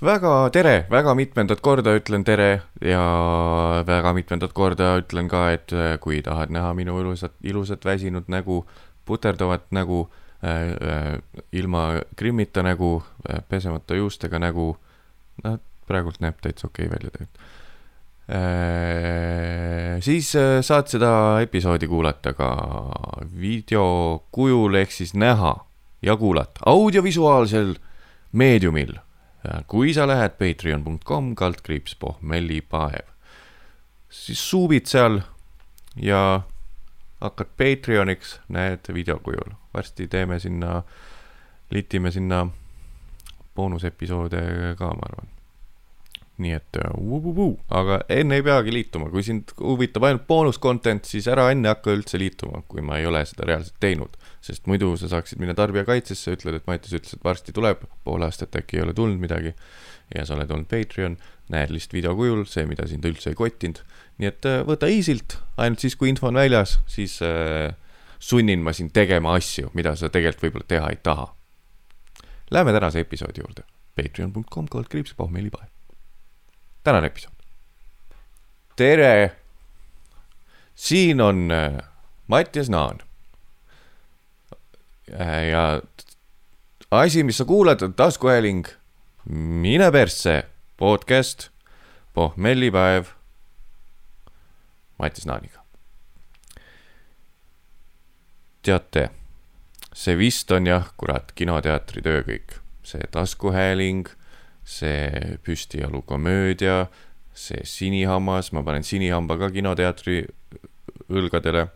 väga tere, väga mitmendat korda ütlen tere ja väga mitmendat korda ütlen ka, et äh, kui tahad näha minu ilusat, ilusat väsinud nägu, puterdavat nägu äh,, äh, ilma grimmita nägu äh,, pesemata juustega nägu, noh, praegult näeb täitsa okei okay välja tegelikult äh,. siis äh, saad seda episoodi kuulata ka video kujul ehk siis näha ja kuulata audiovisuaalsel meediumil kui sa lähed patreon.com kaldkriips pohmellipaev, siis suubid seal ja hakkad Patreoniks, näed videokujul. varsti teeme sinna, litime sinna boonusepisoode ka, ma arvan. Nii et uh, aga enne ei peagi liituma, kui sind huvitab ainult boonus content, siis ära enne hakka üldse liituma, kui ma ei ole seda reaalselt teinud sest muidu sa saaksid minna tarbijakaitsesse, ütled, et Mattias ütles, et varsti tuleb, pool aastat äkki ei ole tulnud midagi. ja sa oled olnud Patreon, näed lihtsalt video kujul, see, mida sind üldse ei kottinud. nii et äh, võta easy'lt, ainult siis, kui info on väljas, siis äh, sunnin ma sind tegema asju, mida sa tegelikult võib-olla teha ei taha. Läheme tänase episoodi juurde. Patreon.com kaldkriips pohmellipae. Tänane episood. tere. siin on äh, Mattias Naan Äh, ja asi, mis sa kuulad, on taskuhääling Mine persse podcast, pohmellipäev Mattias Naaniga. teate, see vist on jah, kurat, kinoteatri töö kõik, see taskuhääling, see püstijalu komöödia, see sinihammas, ma panen sinihamba ka kinoteatri õlgadele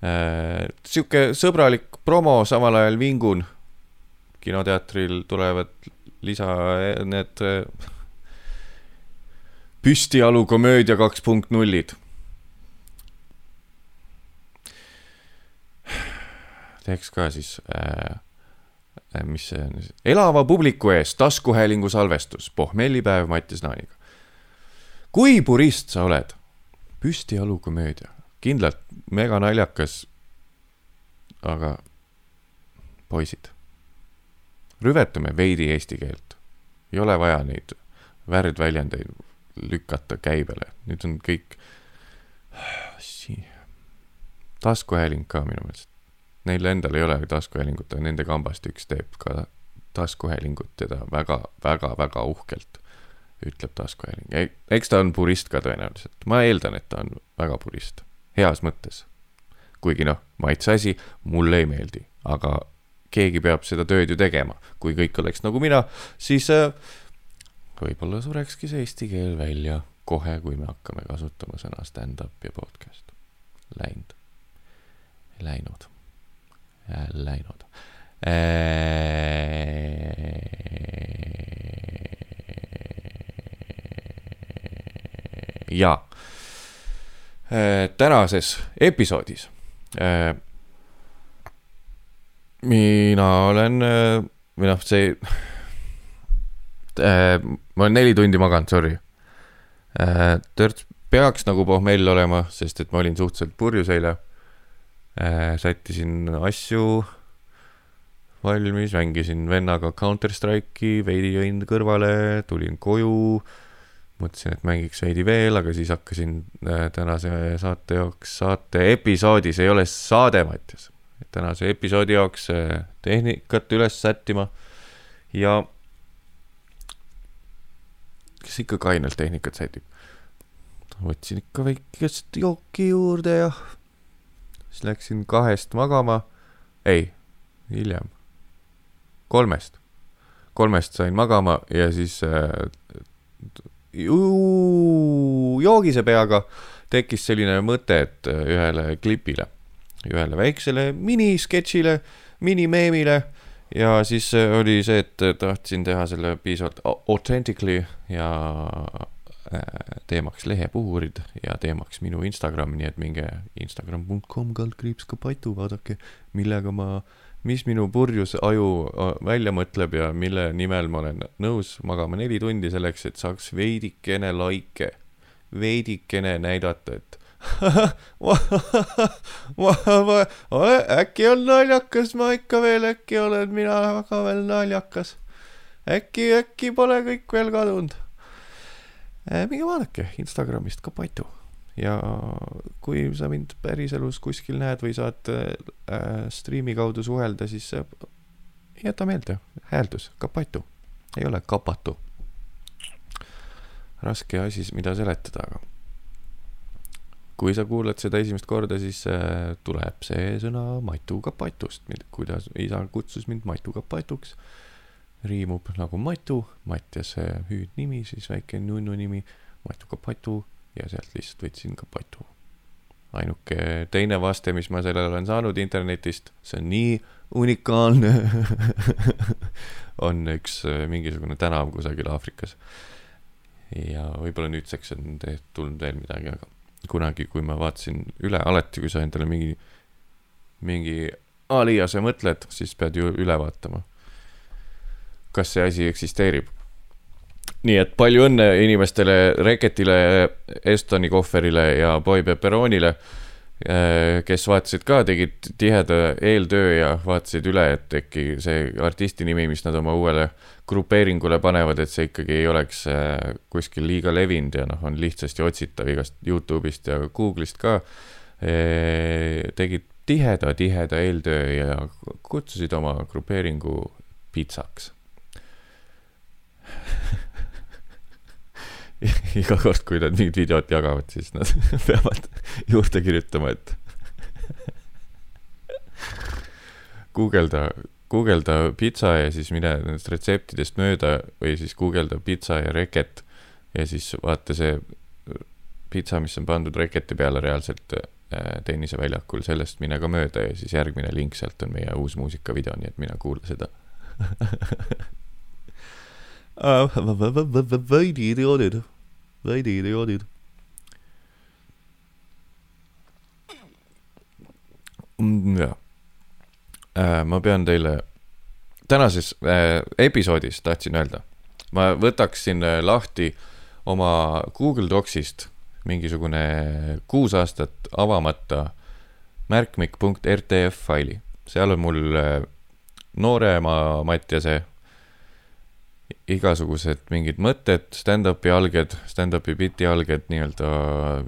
Äh, sihuke sõbralik promo, samal ajal vingun. kinoteatril tulevad lisa need äh, püstijalu komöödia kaks punkt nullid. teeks ka siis äh mis see on, elava publiku ees taskuhäälingu salvestus, pohmellipäev Mattias Naaniga. kui purist sa oled? püstijalu komöödia kindlalt mega naljakas. aga poisid, rüvetame veidi eesti keelt. ei ole vaja neid värdväljendeid lükata käibele, nüüd on kõik. taskuhääling ka minu meelest. Neil endal ei ole taskuhäälingut, aga nende kambast üks teeb ka taskuhäälingut ja ta väga, väga, väga uhkelt ütleb taskuhääling. eks ta on purist ka tõenäoliselt, ma eeldan, et ta on väga purist heas mõttes. kuigi noh, maitse asi, mulle ei meeldi, aga keegi peab seda tööd ju tegema. kui kõik oleks nagu mina, siis äh, võib-olla surekski see eesti keel välja kohe, kui me hakkame kasutama sõna stand-up ja podcast. Läinud, läinud, läinud. ja Äh, tänases episoodis äh, mina olen, äh, või noh, see, ma olen neli tundi maganud, sorry. törts peaks nagu pohmell olema, sest et ma olin suhteliselt purjus eile. Sättisin asju valmis, mängisin vennaga Counter Strike'i, veidi jõin kõrvale, tulin koju mõtlesin, et mängiks veidi veel, aga siis hakkasin äh, tänase saate jaoks, saate episoodis ei ole saade, Mattias. tänase episoodi jaoks äh, tehnikat üles sättima ja kes ikka kainelt tehnikat sätib. võtsin ikka väikest jooki juurde ja siis läksin kahest magama. ei, hiljem, kolmest, kolmest sain magama ja siis äh, joogise peaga tekkis selline mõte, et äh, ühele klipile, ühele väiksele minisketšile, minimeemile. Ja siis äh, oli see, et äh, tahtsin teha selle piisavalt authentically ja teemaks lehepuhurid ja teemaks minu Instagram, nii et minge instagram.com kaldkriips Kapatu, vaadake, millega ma äh, mis minu purjus aju välja mõtleb ja mille nimel ma olen nõus magama neli tundi selleks, et saaks veidikene laike, veidikene näidata, et äkki on naljakas, ma ikka veel äkki olen mina ka veel naljakas. äkki, äkki pole kõik veel kadunud. Minge vaadake Instagramist ka Patu ja kui sa mind päriselus kuskil näed või saad äh, striimi kaudu suhelda, siis äh, jäta meelde, hääldus, kapatu, ei ole kapatu. raske asi, mida seletada, aga kui sa kuulad seda esimest korda, siis äh, tuleb see sõna Matu Kapatust, kuidas isa kutsus mind Matu Kapatuks. Riimub nagu Matu, Mattiase hüüdnimi, siis väike nunnu nimi, Matu Kapatu ja sealt lihtsalt võtsin Kapatu. ainuke teine vaste, mis ma sellele olen saanud internetist, see on nii unikaalne, on üks äh, mingisugune tänav kusagil Aafrikas. ja võib-olla nüüdseks on te- tulnud veel midagi, aga kunagi, kui ma vaatasin üle, alati kui sa endale mingi, mingi aliase mõtled, siis pead ju üle vaatama. Kas see asi eksisteerib. nii et palju õnne inimestele Reketile, Estoni kohverile ja Boy Pepperonile, kes vaatasid ka, tegid tiheda eeltöö ja vaatasid üle, et äkki see artisti nimi, mis nad oma uuele grupeeringule panevad, et see ikkagi ei oleks äh, kuskil liiga levinud ja noh, on lihtsasti otsitav igast Youtube'ist ja Google'ist ka. tegid tiheda, tiheda eeltöö ja kutsusid oma grupeeringu pitsaks. iga kord, kui nad mingit videot jagavad, siis nad peavad juurde kirjutama, et guugelda, guugelda pitsa ja siis mine nendest retseptidest mööda või siis guugelda pitsa ja reket ja siis vaata see pitsa, mis on pandud reketi peale reaalselt äh, tenniseväljakul, sellest mine ka mööda ja siis järgmine link sealt on meie uus muusikavideo, nii et mine kuula seda. Veidi idioodid, veidi idioodid. jah, ma pean teile tänases äh, episoodis tahtsin öelda, ma võtaksin äh, lahti oma Google Docsist mingisugune kuus aastat avamata märkmik.rtf faili, seal on mul äh, noorema Mattiase igasugused mingid mõtted, stand-up'i alged, stand-up'i biti alged, nii-öelda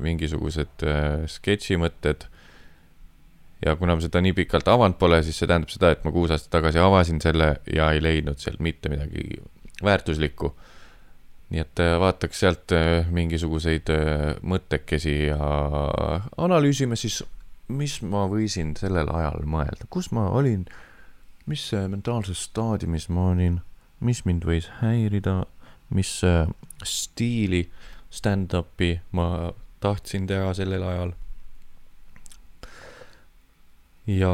mingisugused äh, sketši mõtted. ja kuna ma seda nii pikalt avanud pole, siis see tähendab seda, et ma kuus aastat tagasi avasin selle ja ei leidnud sealt mitte midagi väärtuslikku. nii et äh, vaataks sealt äh, mingisuguseid mõttekesi ja analüüsime siis, mis ma võisin sellel ajal mõelda, kus ma olin, mis mentaalses staadiumis ma olin mis mind võis häirida, mis äh, stiili stand-up'i ma tahtsin teha sellel ajal. ja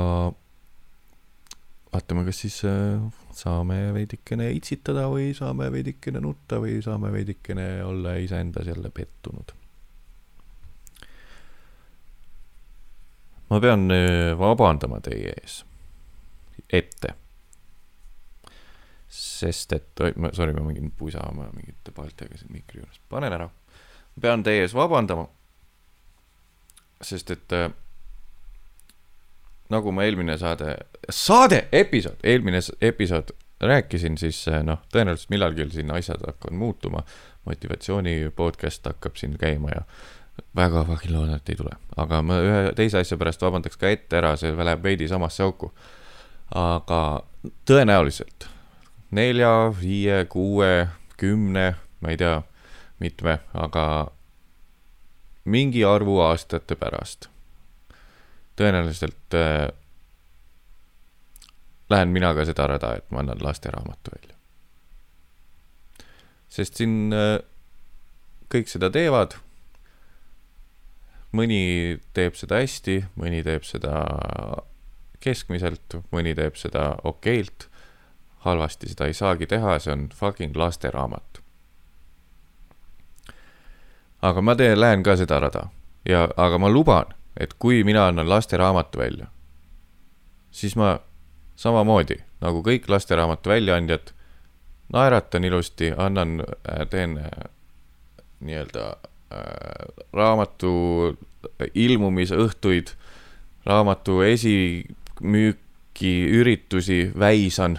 vaatame, kas siis äh, saame veidikene itsitada või saame veidikene nutta või saame veidikene olla iseendas jälle pettunud. ma pean äh, vabandama teie ees, ette sest et, sorry, ma mingin pusa oma mingite paltidega siin mikri juures, panen ära. pean teie ees vabandama. sest et äh, nagu ma eelmine saade, saade, episood, eelmine episood rääkisin, siis äh, noh, tõenäoliselt millalgi siin asjad hakkavad muutuma. motivatsiooni podcast hakkab siin käima ja väga fucking loodan, et ei tule, aga ma ühe teise asja pärast vabandaks ka ette ära, see läheb veidi samasse auku. aga tõenäoliselt nelja, viie, kuue, kümne, ma ei tea, mitme, aga mingi arvu aastate pärast tõenäoliselt äh, lähen mina ka seda rada, et ma annan lasteraamatu välja. sest siin äh, kõik seda teevad. mõni teeb seda hästi, mõni teeb seda keskmiselt, mõni teeb seda okeilt halvasti seda ei saagi teha, see on fucking lasteraamat. aga ma teen, lähen ka seda rada ja, aga ma luban, et kui mina annan lasteraamatu välja, siis ma samamoodi nagu kõik lasteraamatu väljaandjad, naeratan ilusti, annan, teen äh, nii-öelda äh, raamatu ilmumisõhtuid, raamatu esimüüki üritusi väisan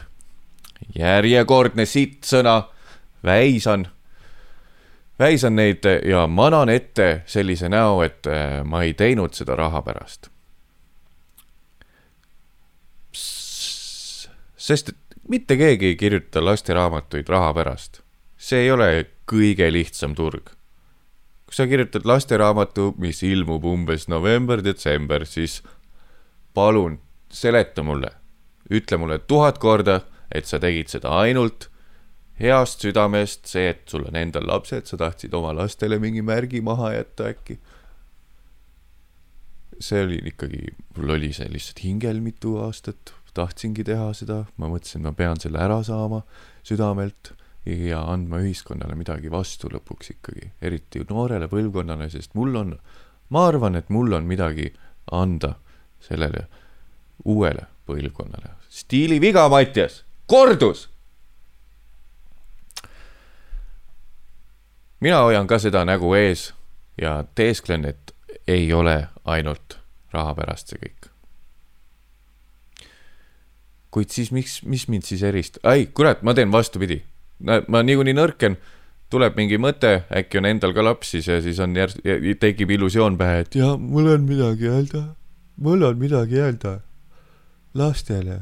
järjekordne sitt sõna, väisan, väisan neid ja manan ette sellise näo, et äh, ma ei teinud seda raha pärast. sest et mitte keegi ei kirjuta lasteraamatuid raha pärast. see ei ole kõige lihtsam turg. kui sa kirjutad lasteraamatu, mis ilmub umbes november-detsember, siis palun seleta mulle, ütle mulle tuhat korda, et sa tegid seda ainult heast südamest, see, et sul on endal lapsed, sa tahtsid oma lastele mingi märgi maha jätta äkki. see oli ikkagi, mul oli see lihtsalt hingel mitu aastat, tahtsingi teha seda, ma mõtlesin, ma pean selle ära saama südamelt ja andma ühiskonnale midagi vastu lõpuks ikkagi, eriti noorele põlvkonnale, sest mul on, ma arvan, et mul on midagi anda sellele uuele põlvkonnale. stiiliviga, Mattias, kordus. mina hoian ka seda nägu ees ja teesklen, et ei ole ainult raha pärast see kõik. kuid siis miks, mis mind siis erist-, ai, kurat, ma teen vastupidi. ma niikuinii nõrken, tuleb mingi mõte, äkki on endal ka laps siis ja siis on järs-, tekib illusioon pähe, et ja mul on midagi öelda, mul on midagi öelda lastele.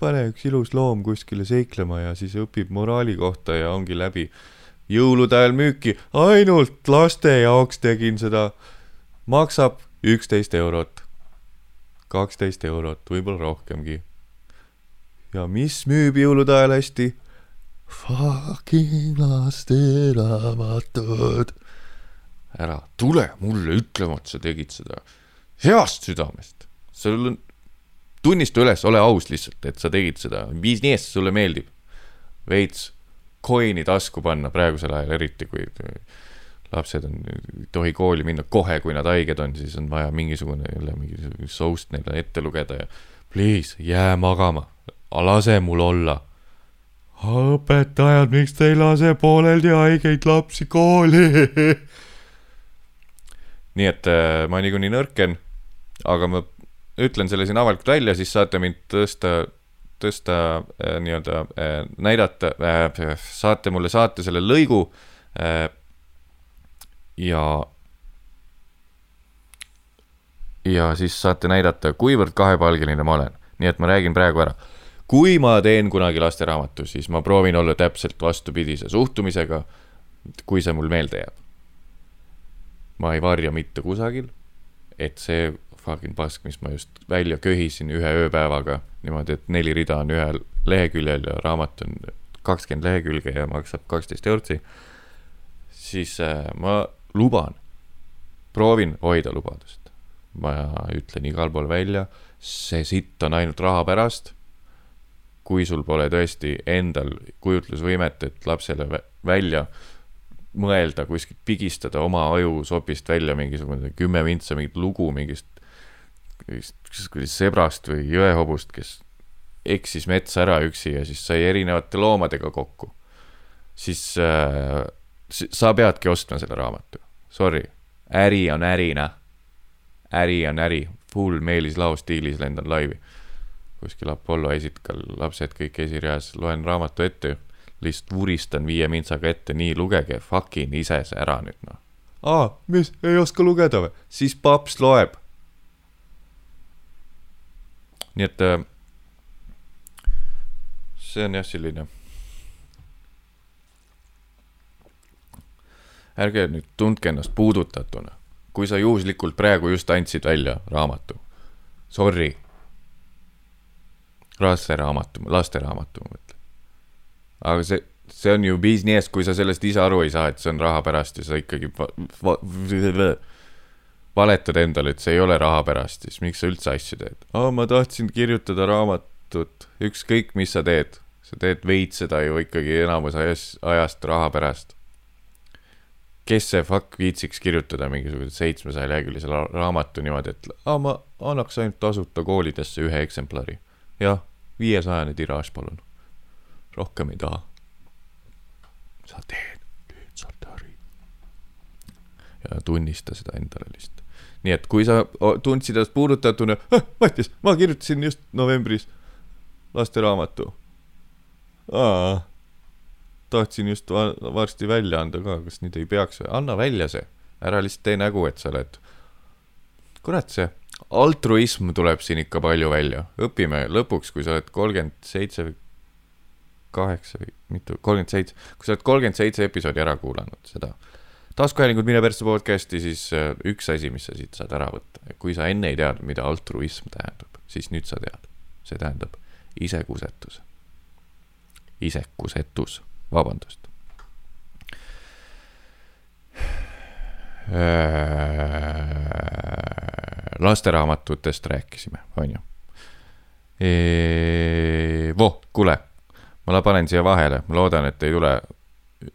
Pane üks ilus loom kuskile seiklema ja siis õpib moraali kohta ja ongi läbi. jõulude ajal müüki, ainult laste jaoks tegin seda. maksab üksteist eurot, kaksteist eurot, võib-olla rohkemgi. ja mis müüb jõulude ajal hästi? Fucking lasteraamatud. ära tule mulle ütlema, et sa tegid seda heast südamest. sul on tunnista üles, ole aus lihtsalt, et sa tegid seda, business sulle meeldib. veits coin'i tasku panna praegusel ajal, eriti kui lapsed on, ei tohi kooli minna kohe, kui nad haiged on, siis on vaja mingisugune jälle mingisugune soust neile ette lugeda ja please, jää magama, lase mul olla. õpetajad, miks te ei lase pooleldi haigeid lapsi kooli nii et äh, ma niikuinii nõrken, aga ma ütlen selle siin avalikult välja, siis saate mind tõsta, tõsta äh, nii-öelda äh, näidata äh,, saate mulle saate selle lõigu äh, ja ja siis saate näidata, kuivõrd kahepalgeline ma olen. nii et ma räägin praegu ära. kui ma teen kunagi lasteraamatu, siis ma proovin olla täpselt vastupidise suhtumisega, kui see mul meelde jääb. ma ei varja mitte kusagil, et see fucking pask, mis ma just välja köhisin ühe ööpäevaga. niimoodi, et neli rida on ühel leheküljel ja raamat on kakskümmend lehekülge ja maksab kaksteist eurtsi. siis äh, ma luban, proovin hoida lubadust. ma ütlen igal pool välja, see sitt on ainult raha pärast. kui sul pole tõesti endal kujutlusvõimet, et lapsele välja mõelda, kuskilt pigistada oma ajusopist välja mingisugune kümme vintsa mingit lugu mingist sebrast või jõehobust, kes eksis metsa ära üksi ja siis sai erinevate loomadega kokku. siis äh, sa peadki ostma selle raamatu. Sorry, äri on äri, noh. äri on äri, full Meelis Lao stiilis lendan laivi. kuskil Apollo esikal, lapsed kõik esireas, loen raamatu ette, lihtsalt vuristan viie mintsaga ette, nii lugege fucking ise see ära nüüd noh. aa, mis, ei oska lugeda või? siis paps loeb nii et äh, see on jah, selline. ärge nüüd tundke ennast puudutatuna, kui sa juhuslikult praegu just andsid välja raamatu. Sorry. lasteraamatu, lasteraamatu ma mõtlen. aga see, see on ju business, kui sa sellest ise aru ei saa, et see on raha pärast ja sa ikkagi valetad endale, et see ei ole raha pärast, siis miks sa üldse asju teed? aa, ma tahtsin kirjutada raamatut, ükskõik, mis sa teed, sa teed veits seda ju ikkagi enamus ajast, ajast raha pärast. kes see fuck viitsiks kirjutada mingisuguse seitsmesaja leheküljelise raamatu niimoodi, et aa, ma annaks ainult tasuta koolidesse ühe eksemplari. jah, viiesajane tiraaž, palun. rohkem ei taha. sa teed, sa tõrid. ja tunnista seda endale lihtsalt nii et kui sa tundsid ennast puudutatuna äh,, Mattias, ma kirjutasin just novembris lasteraamatu. aa, tahtsin just va varsti välja anda ka, kas nüüd ei peaks või, anna välja see, ära lihtsalt tee nägu, et sa oled. kurat, see altruism tuleb siin ikka palju välja, õpime lõpuks, kui sa oled kolmkümmend seitse või kaheksa või mitu, kolmkümmend seitse, kui sa oled kolmkümmend seitse episoodi ära kuulanud, seda taskuhäälingut Mine persse podcast'i, siis äh, üks asi, mis sa siit saad ära võtta, kui sa enne ei teadnud, mida altruism tähendab, siis nüüd sa tead, see tähendab isekusetus. isekusetus, vabandust. Äh, lasteraamatutest rääkisime, on ju. Voh, kuule, ma panen siia vahele, ma loodan, et ei tule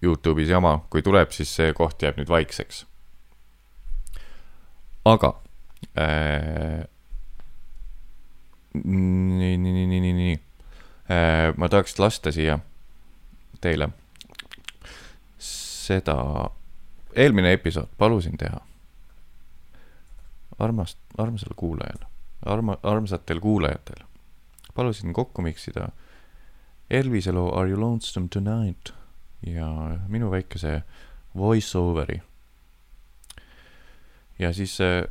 Youtube'is jama, kui tuleb, siis see koht jääb nüüd vaikseks. aga äh, nii, nii, nii, nii, nii, nii äh,. ma tahaks lasta siia teile seda, eelmine episood palusin teha armast, armsale kuulajale, arma, armsatel kuulajatel. palusin kokku miksida Elvise loo Are you lonesome tonight ja minu väikese voice-over'i. ja siis see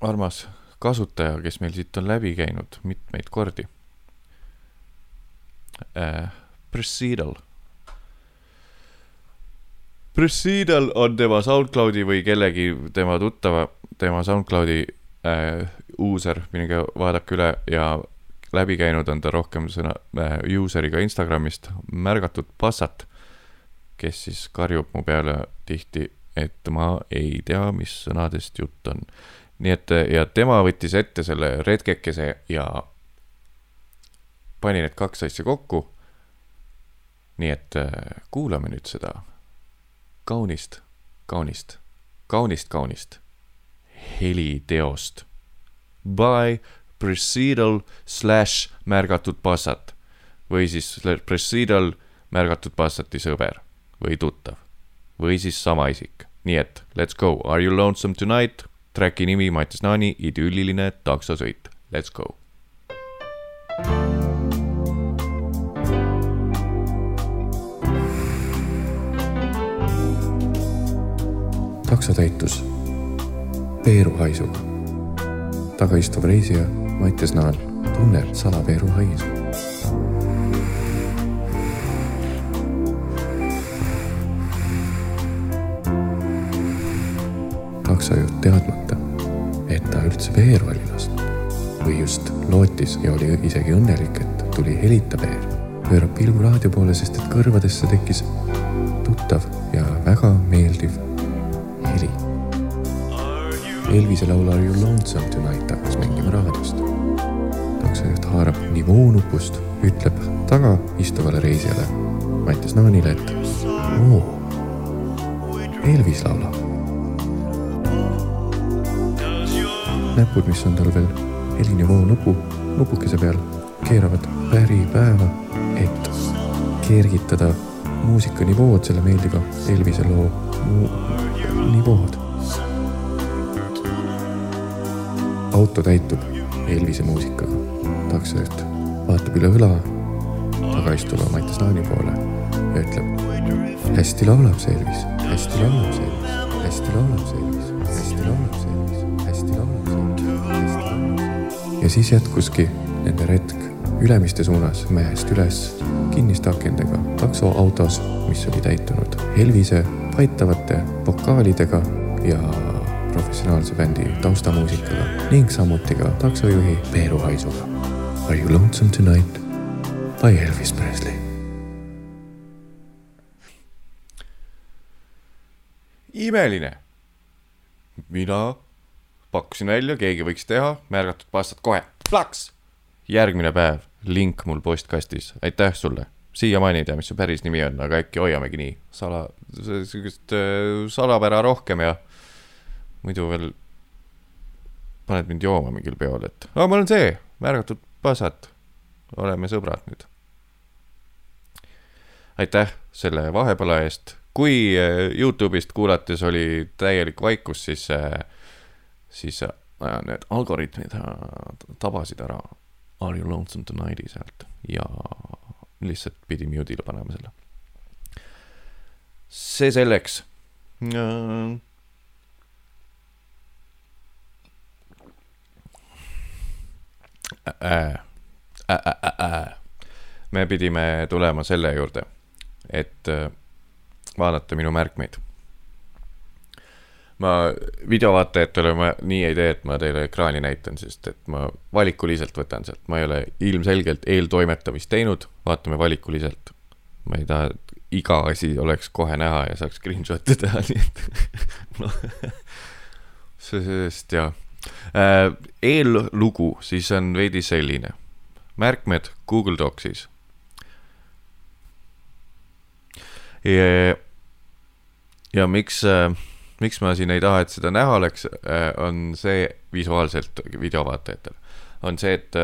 armas kasutaja, kes meil siit on läbi käinud mitmeid kordi äh,. Presidal. Presidal on tema SoundCloudi või kellegi tema tuttava, tema SoundCloudi äh, user, minge vaadake üle ja läbi käinud on ta rohkem sõna äh, user'iga Instagramist märgatud passat, kes siis karjub mu peale tihti, et ma ei tea, mis sõnadest jutt on. nii et ja tema võttis ette selle retkekese ja pani need kaks asja kokku. nii et äh, kuulame nüüd seda kaunist, kaunist, kaunist, kaunist heliteost. By Presidal slash märgatud passat või siis Presidal märgatud passati sõber või tuttav või siis sama isik. nii et let's go, Are you lonesome tonight? Tracki nimi Mattias Naani, idülliline taksosõit, let's go. taksotäitus peeruhaisuga. taga istuv reisija Mattias Naal tunneb salapeeru haisu. taksojuht teadmata, et ta üldse peeru oli lasknud või just lootis ja oli isegi õnnelik, et tuli helita peer, pöörab pilgu raadio poole, sest et kõrvadesse tekkis tuttav ja väga meeldiv. Elvise laul Are you lonesome tonight hakkas mängima raadiost taksojuht haarab nivoo nupust, ütleb taga istuvale reisijale Mattias Naanile, et oo, Elvis laulab. näpud, mis on tal veel helinivoo nupu, nupukese peal, keeravad päripäeva, et kergitada muusika nivood, selle meeldiva Elvise loo nivood. Auto täitub Elvise muusikaga taksojuht vaatab üle õla taga istuva Mattias Naani poole ja ütleb. hästi laulab see Elvis, hästi laulab see Elvis, hästi laulab see Elvis, hästi laulab see Elvis, hästi laulab see Elvis, hästi laulab see Elvis. ja siis jätkuski nende retk Ülemiste suunas mäest üles kinniste akendega taksoautos, mis oli täitunud Elvise paitavate vokaalidega ja professionaalse bändi taustamuusikaga ning samuti ka taksojuhi Peeru Haisuga. Are you lonesome tonight by Elvis Presley? imeline. mina pakkusin välja, keegi võiks teha, märgatud pastat kohe, plaks. järgmine päev, link mul postkastis, aitäh sulle. siiamaani ei tea, mis su päris nimi on, aga äkki hoiamegi nii sala, sihukest äh, salapära rohkem ja muidu veel paned mind jooma mingil peol, et aa, ma olen see, märgatud pasat. oleme sõbrad nüüd. aitäh selle vahepala eest. kui äh, Youtube'ist kuulates oli täielik vaikus, siis, äh, siis äh, need algoritmid tabasid ära Are you lonesome tonight'i sealt ja lihtsalt pidi mute'ile panema selle. see selleks äh, äh, äh, äh. me pidime tulema selle juurde, et äh, vaadata minu märkmeid. ma videovaatajatele ma nii ei tee, et ma teile ekraani näitan, sest et ma valikuliselt võtan sealt, ma ei ole ilmselgelt eeltoimetamist teinud, vaatame valikuliselt. ma ei taha, et iga asi oleks kohe näha ja saaks screenshot'e teha, nii et noh, sest jah eellugu siis on veidi selline, märkmed Google Docsis. ja, miks, äh, miks ma siin ei taha, et seda näha oleks, äh, on see visuaalselt videovaatajatel, on see, et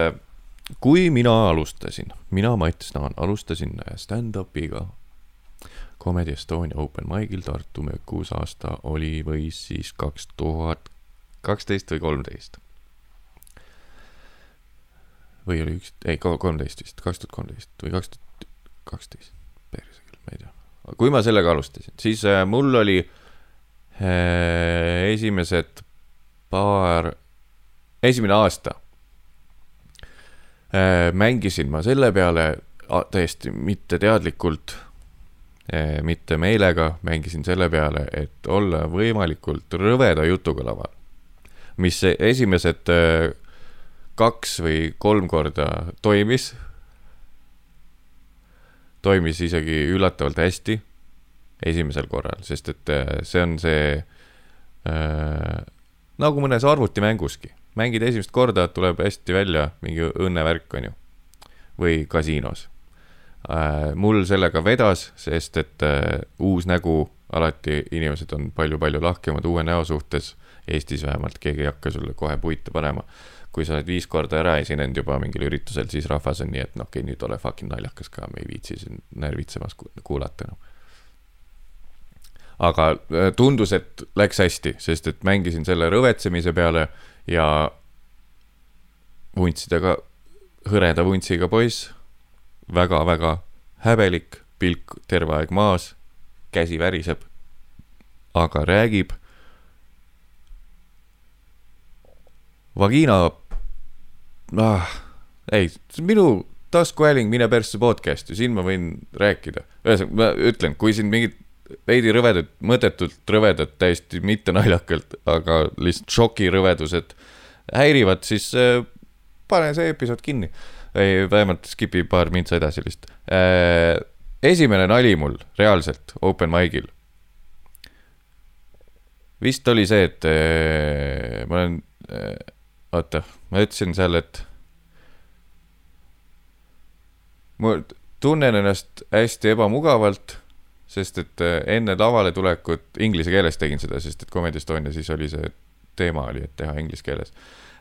kui mina alustasin, mina, Mats Naan, alustasin stand-up'iga Comedy Estonia Open Mic'il Tartu möökus aasta oli või siis kaks tuhat kaksteist või kolmteist. või oli üks, ei kolmteist vist, kaks tuhat kolmteist või kaks tuhat kaksteist, perse küll, ma ei tea. kui ma sellega alustasin, siis äh, mul oli äh, esimesed paar, esimene aasta äh, mängisin ma selle peale täiesti mitteteadlikult äh,, mitte meelega, mängisin selle peale, et olla võimalikult rõveda jutuga laval mis esimesed äh, kaks või kolm korda toimis. toimis isegi üllatavalt hästi esimesel korral, sest et äh, see on see äh, nagu mõnes arvutimänguski, mängid esimest korda, tuleb hästi välja mingi õnnevärk, on ju, või kasiinos äh,. mul sellega vedas, sest et äh, uus nägu, alati inimesed on palju-palju lahkemad uue näo suhtes Eestis vähemalt keegi ei hakka sulle kohe puite panema. kui sa oled viis korda ära esinenud juba mingil üritusel, siis rahvas on nii, et noh, okei okay,, nüüd ole fucking naljakas ka, me ei viitsi sind närvitsemas kuulata noh. aga äh, tundus, et läks hästi, sest et mängisin selle rõvetsemise peale ja vuntsidega, hõreda vuntsiga poiss väga,, väga-väga häbelik, pilk terve aeg maas, käsi väriseb, aga räägib Vagina ah,, ei, see on minu taskuhääling Mine persse podcast ju, siin ma võin rääkida. ühesõnaga, ma ütlen, kui siin mingid veidi rõvedad, mõttetult rõvedad, täiesti mittenaljakalt, aga lihtsalt šokirõvedused häirivad, siis äh, pane see episood kinni. ei, vähemalt skip'i paar mintsa edasi lihtsalt äh,. esimene nali mul reaalselt open mic'il. vist oli see, et äh, ma olen äh, oota, ma ütlesin seal, et ma tunnen ennast hästi ebamugavalt, sest et äh, enne lavale tulekut inglise keeles tegin seda, sest et Comedy Estonia siis oli see teema oli, et teha inglise keeles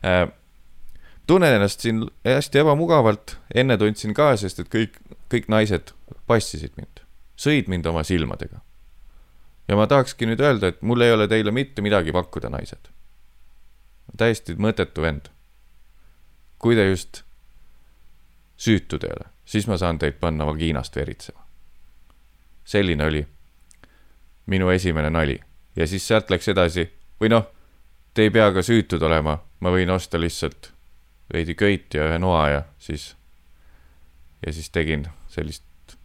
äh,. tunnen ennast siin hästi ebamugavalt, enne tundsin ka, sest et kõik, kõik naised passisid mind, sõid mind oma silmadega. ja ma tahakski nüüd öelda, et mul ei ole teile mitte midagi pakkuda, naised täiesti mõttetu vend. kui te just süütud ei ole, siis ma saan teid panna vagiinast veritsema. selline oli minu esimene nali ja siis sealt läks edasi või noh, te ei pea ka süütud olema, ma võin osta lihtsalt veidi köit ja ühe noa ja siis, ja siis tegin sellist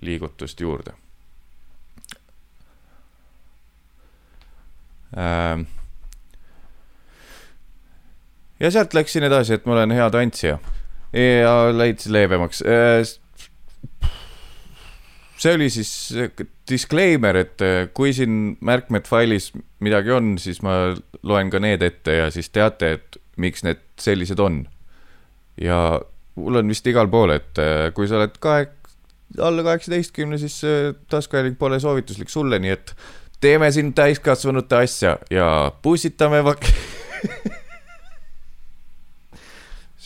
liigutust juurde ähm ja sealt läksin edasi, et ma olen hea tantsija ja läits leebemaks. Äh, see oli siis disclaimer, et äh, kui siin märkmed failis midagi on, siis ma loen ka need ette ja siis teate, et miks need sellised on. ja mul on vist igal pool, et äh, kui sa oled kahe, alla kaheksateistkümne, siis taskuhääling pole soovituslik sulle, nii et teeme siin täiskasvanute asja ja pussitame vak-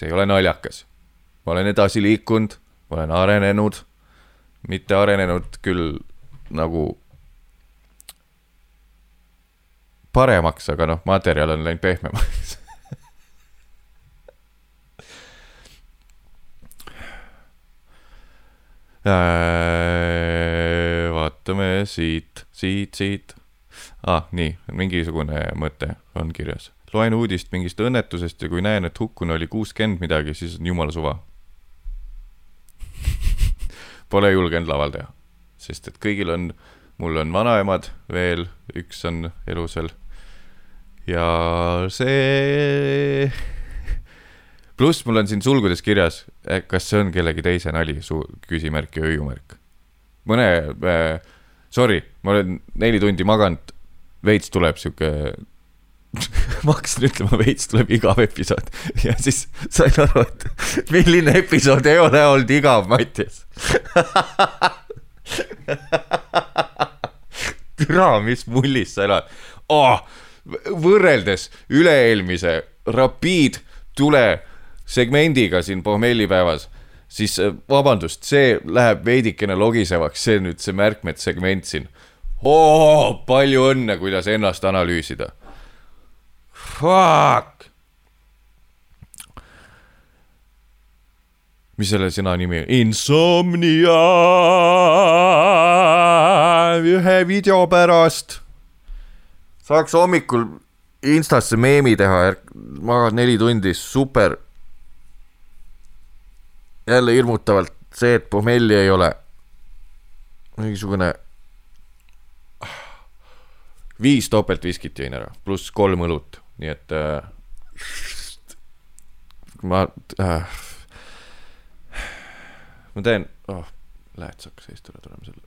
see ei ole naljakas. ma olen edasi liikunud, ma olen arenenud, mitte arenenud küll nagu paremaks, aga noh, materjal on läinud pehmemaks Äh, vaatame siit, siit, siit. ah, nii, mingisugune mõte on kirjas. Loen uudist mingist õnnetusest ja kui näen, et hukkunu oli kuuskümmend midagi, siis on jumala suva Pole julgenud laval teha, sest et kõigil on, mul on vanaemad veel, üks on elusal. ja see pluss mul on siin sulgudes kirjas, kas see on kellegi teise nali, küsimärk ja hüüumärk. mõne äh,, sorry, ma olen neli tundi maganud, veits tuleb sihuke ma hakkasin ütlema, veits tuleb igav episood ja siis sain aru, et milline episood ei ole olnud igav, Mattias türa, mis mullis sa elad oh,. võrreldes üle-eelmise Rapid tule segmendiga siin pohmellipäevas, siis äh, vabandust, see läheb veidikene logisevaks, see nüüd see märkmed segment siin oh,. palju õnne, kuidas ennast analüüsida Fuck. mis selle sõna nimi on? Insomnia ühe video pärast. saaks hommikul Instasse meemi teha, magad neli tundi, super. jälle hirmutavalt see, et pohmelli ei ole. mingisugune viis topeltviskit jõin ära, pluss kolm õlut nii et äh, ma äh,, ma teen oh,, lähed sa hakkas eest üle tulema selle.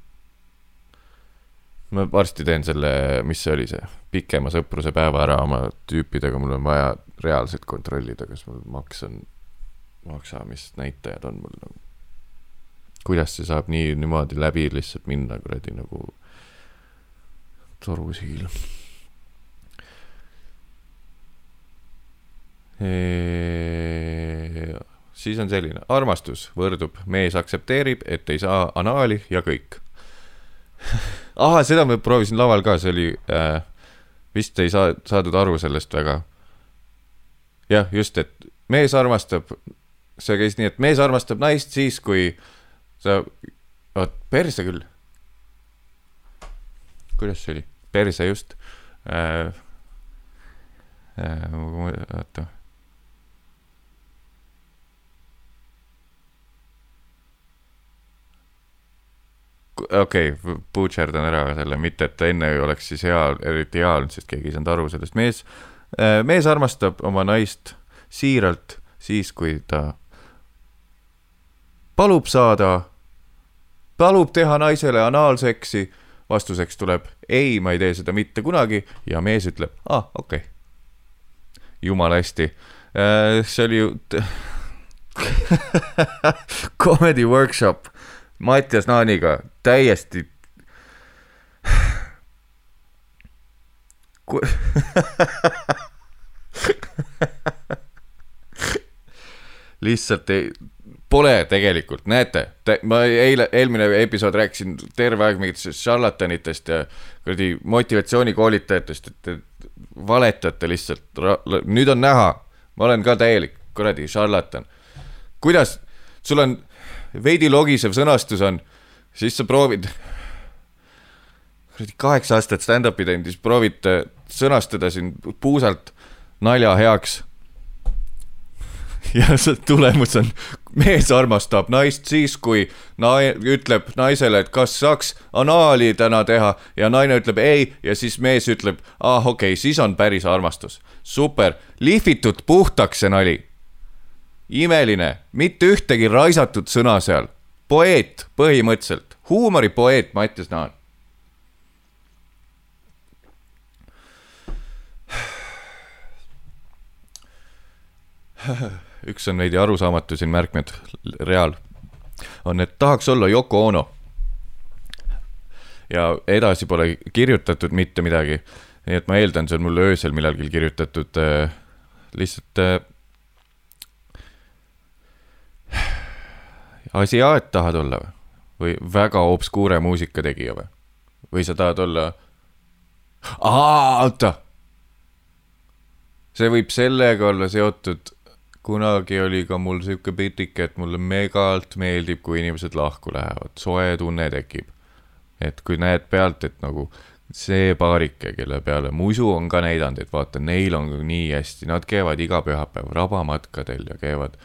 ma varsti teen selle, mis see oli see, pikema sõpruse päeva ära oma tüüpidega, mul on vaja reaalselt kontrollida, kas mul maks on, maksamisnäitajad on mul nagu. kuidas see saab nii niimoodi läbi lihtsalt minna kuradi nagu torusiil siis on selline, armastus võrdub, mees aktsepteerib, et ei saa anaali ja kõik ahah, seda ma proovisin laval ka, see oli äh,, vist ei saa, saadud aru sellest väga. jah, just, et mees armastab, see käis nii, et mees armastab naist siis, kui sa, vot perse küll. kuidas see oli, perse just äh,. Äh, oota okei okay,, butšerdan ära selle, mitte et ta enne ei oleks siis hea, eriti hea olnud, sest keegi ei saanud aru sellest, mees, äh, mees armastab oma naist siiralt siis, kui ta palub saada, palub teha naisele anaalseksi, vastuseks tuleb ei, ma ei tee seda mitte kunagi. Ja mees ütleb, aa ah,, okei. Okay.. jumala hästi, äh, see oli ju Comedy workshop Mattias Naaniga täiesti Ku... lihtsalt ei, pole tegelikult, näete, ma eile, eelmine episood rääkisin terve aeg mingitest šarlatanitest ja kuradi motivatsioonikoolitajatest, et te valetate lihtsalt, nüüd on näha, ma olen ka täielik kuradi šarlatan. kuidas, sul on veidi logisev sõnastus on, siis sa proovid, kuradi kaheksa aastat stand-up'i teinud, siis proovid sõnastada siin puusalt nalja heaks. ja see tulemus on, mees armastab naist siis, kui nai-, ütleb naisele, et kas saaks anaali täna teha ja naine ütleb ei ja siis mees ütleb, ah okei okay,, siis on päris armastus. super, lihvitud puhtaks see nali imeline, mitte ühtegi raisatud sõna seal. Poeet põhimõtteliselt, huumoripoeet Mattias Naan. üks on veidi arusaamatu siin märkmed, reaal, on, et tahaks olla Yoko Ono. ja edasi pole kirjutatud mitte midagi. nii et ma eeldan, see on mulle öösel millalgi kirjutatud äh, lihtsalt äh, asiaat tahad olla või? või väga obskuure muusikategija või? või sa tahad olla? oota. see võib sellega olla seotud kunagi oli ka mul sihuke pitike, et mulle megalt meeldib, kui inimesed lahku lähevad, soe tunne tekib. et kui näed pealt, et nagu see paarike, kelle peale Musu on ka näidanud, et vaata, neil on nii hästi, nad käivad iga pühapäev rabamatkadel ja käivad,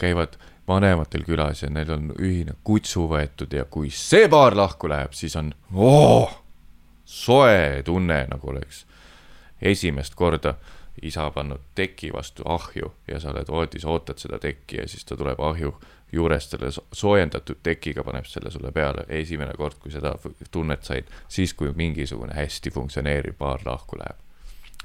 käivad vanematel külas ja neil on ühine kutsu võetud ja kui see paar lahku läheb, siis on oo, soe tunne, nagu oleks esimest korda isa pannud teki vastu ahju ja sa oled voodis, ootad seda tekki ja siis ta tuleb ahju juurest selle so- soojendatud tekiga, paneb selle sulle peale. esimene kord, kui seda tunnet said, siis kui mingisugune hästi funktsioneeriv paar lahku läheb.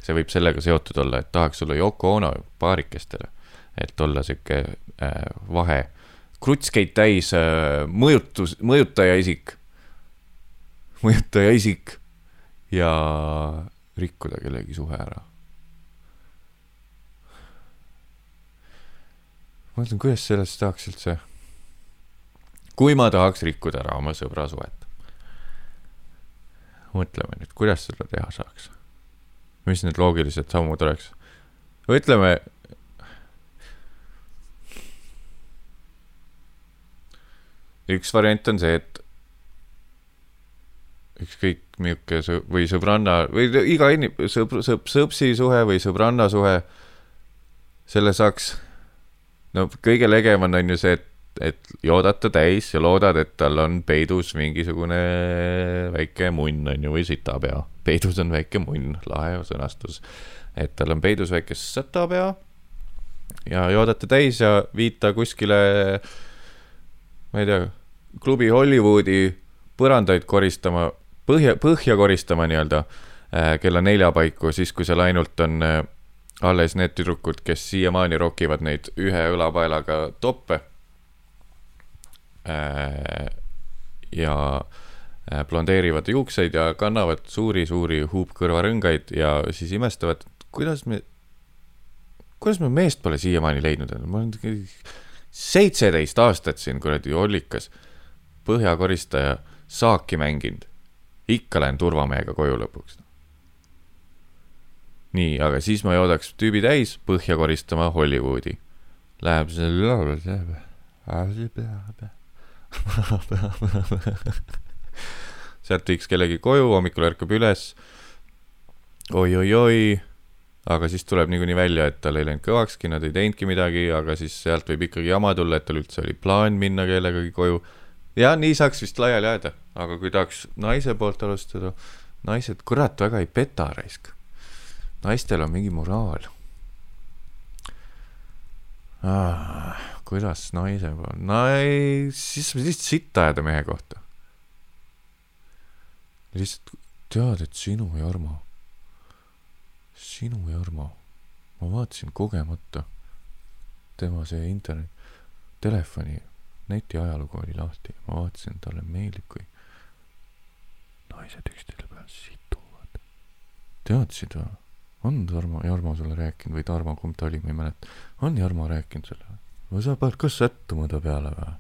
see võib sellega seotud olla, et tahaks olla Yoko Ono paarikestele, et olla sihuke äh, vahe, krutskeid täis äh, mõjutus, mõjutaja isik, mõjutaja isik ja rikkuda kellegi suhe ära ma mõtlen, kuidas sellest saaks üldse, kui ma tahaks rikkuda ära oma sõbra suhet. mõtleme nüüd, kuidas seda teha saaks. mis need loogilised sammud oleks? ütleme. Üks variant on see, et ükskõik milline sõ- või sõbranna või iga inim-, sõbr-, sõb-, sõpsi suhe või sõbranna suhe, selle saaks no kõige legem on, on ju see, et, et joodad ta täis ja loodad, et tal on peidus mingisugune väike munn on ju või sitapea. peidus on väike munn, lahe sõnastus. et tal on peidus väike sitapea ja joodad ta täis ja viid ta kuskile, ma ei tea, klubi Hollywoodi põrandaid koristama, põhja, põhja koristama nii-öelda äh, kella nelja paiku, siis kui seal ainult on äh, alles need tüdrukud, kes siiamaani rokivad neid ühe õlapaelaga toppe. ja äh, blondeerivad juukseid ja kannavad suuri-suuri huupkõrvarõngaid ja siis imestavad, kuidas me, kuidas me meest pole siiamaani leidnud, ma olen seitseteist aastat siin kuradi ollikas põhjakoristaja saaki mänginud. ikka lähen turvamehega koju lõpuks nii, aga siis ma joodaks tüübi täis põhja koristama Hollywoodi. Läheb sealt viiks kellegi koju, hommikul ärkab üles oi,. oi-oi-oi, aga siis tuleb niikuinii välja, et tal ei läinud kõvakski, nad ei teinudki midagi, aga siis sealt võib ikkagi jama tulla, et tal üldse oli plaan minna kellegagi koju. ja nii saaks vist laiali jääda, aga kui tahaks naise poolt alustada, naised, kurat, väga ei peta raisk naistel on mingi moraal ah,. kuidas naise pool, ei, siis saab lihtsalt sitta ajada mehe kohta. lihtsalt tead, et sinu, Jarmo, sinu, Jarmo, ma vaatasin kogemata tema see internet, telefoni, netiajalugu oli lahti, ma vaatasin, talle meeldib, kui naised üksteise peal situvad. teadsid või? on Tarmo, Jarmo sulle rääkinud või Tarmo, kumb ta oli, ma ei mäleta. on Jarmo rääkinud sulle? või sa paned ka sättuma ta peale või?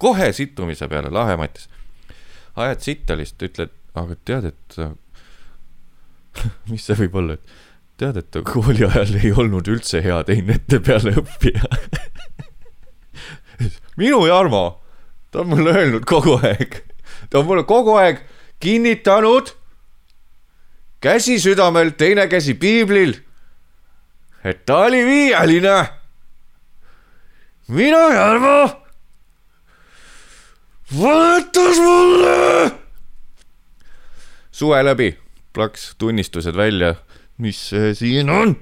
kohe situmise peale, lahe Mattis. ajad sitta lihtsalt, ütled, aga tead, et mis see võib olla, et tead, et kooli ajal ei olnud üldse hea teinete peale õppija. minu Jarmo, ta on mulle öelnud kogu aeg, ta on mulle kogu aeg kinnitanud käsi südamel, teine käsi piiblil, et ta oli viieline. minu Jarmo valetas mulle. suve läbi plaks tunnistused välja, mis see siin on.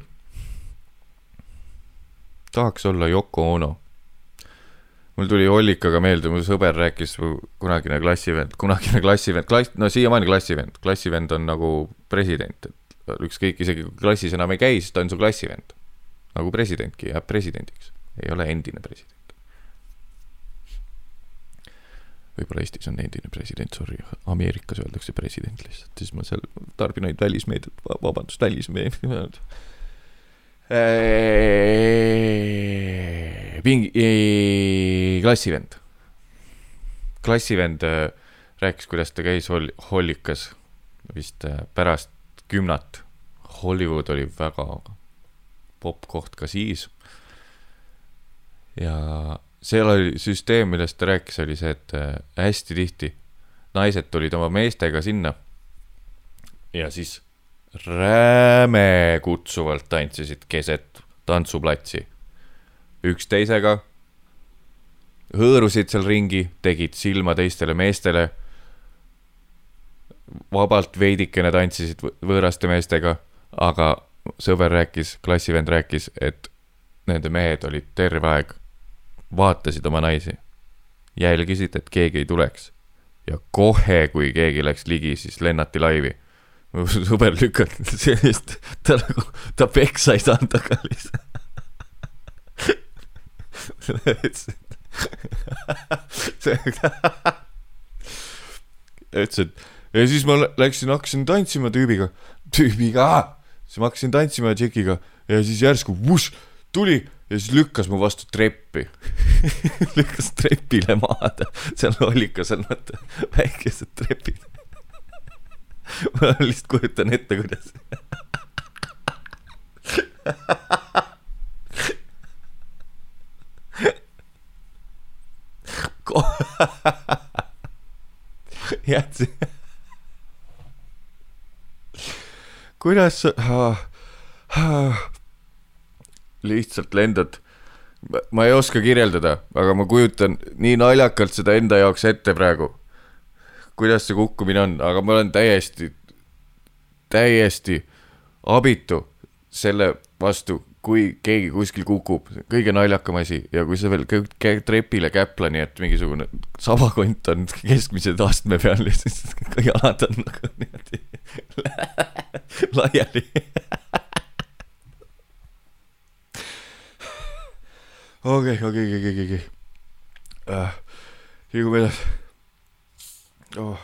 tahaks olla Yoko Ono. mul tuli Ollikaga meelde, mu sõber rääkis, kunagine klassivend, kunagine klassivend, klass, no siiamaani klassivend, klassivend on nagu president, et ükskõik, isegi kui klassis enam ei käi, siis ta on su klassivend. nagu presidentki jääb presidendiks, ei ole endine president. Võib-olla Eestis on endine president, sorry, Ameerikas öeldakse president lihtsalt, siis ma seal tarbin ainult välismeediat, vabandust, välismeediat. pingi, klassivend, klassivend äh, rääkis, kuidas ta käis hol-, hollikas vist äh, pärast kümnat. Hollywood oli väga popp koht ka siis ja seal oli süsteem, millest ta rääkis, oli see, et äh, hästi tihti naised tulid oma meestega sinna ja siis räme kutsuvalt tantsisid keset tantsuplatsi. Üksteisega, hõõrusid seal ringi, tegid silma teistele meestele, vabalt veidikene tantsisid võ- võõraste meestega, aga sõber rääkis, klassivend rääkis, et nende mehed olid terve aeg, vaatasid oma naisi, jälgisid, et keegi ei tuleks. ja kohe, kui keegi läks ligi, siis lennati laivi. mu sõber lükati sellist, ta nagu, ta peksa ei saanud taga lihtsalt. ütles, et ja siis ma lä- läksin, hakkasin tantsima tüübiga, tüübiga, siis ma hakkasin tantsima tšekiga. ja siis järsku vuš, tuli ja siis lükkas mu vastu treppi. lükkas trepile maad, seal oli ikka seal vaata väikesed trepid. ma lihtsalt kujutan ette, kuidas. jätsin. kuidas sa lihtsalt lendad, ma ei oska kirjeldada, aga ma kujutan nii naljakalt seda enda jaoks ette praegu. Kuidas see kukkumine on, aga ma olen täiesti, täiesti abitu selle vastu, kui keegi kuskil kukub, kõige naljakam asi ja kui sa veel trepile käpla, nii et mingisugune sabakont on keskmise astme peal ja siis jalad on nagu niimoodi laiali. okei, okei, okei, okei, okei. liigume edasi oh..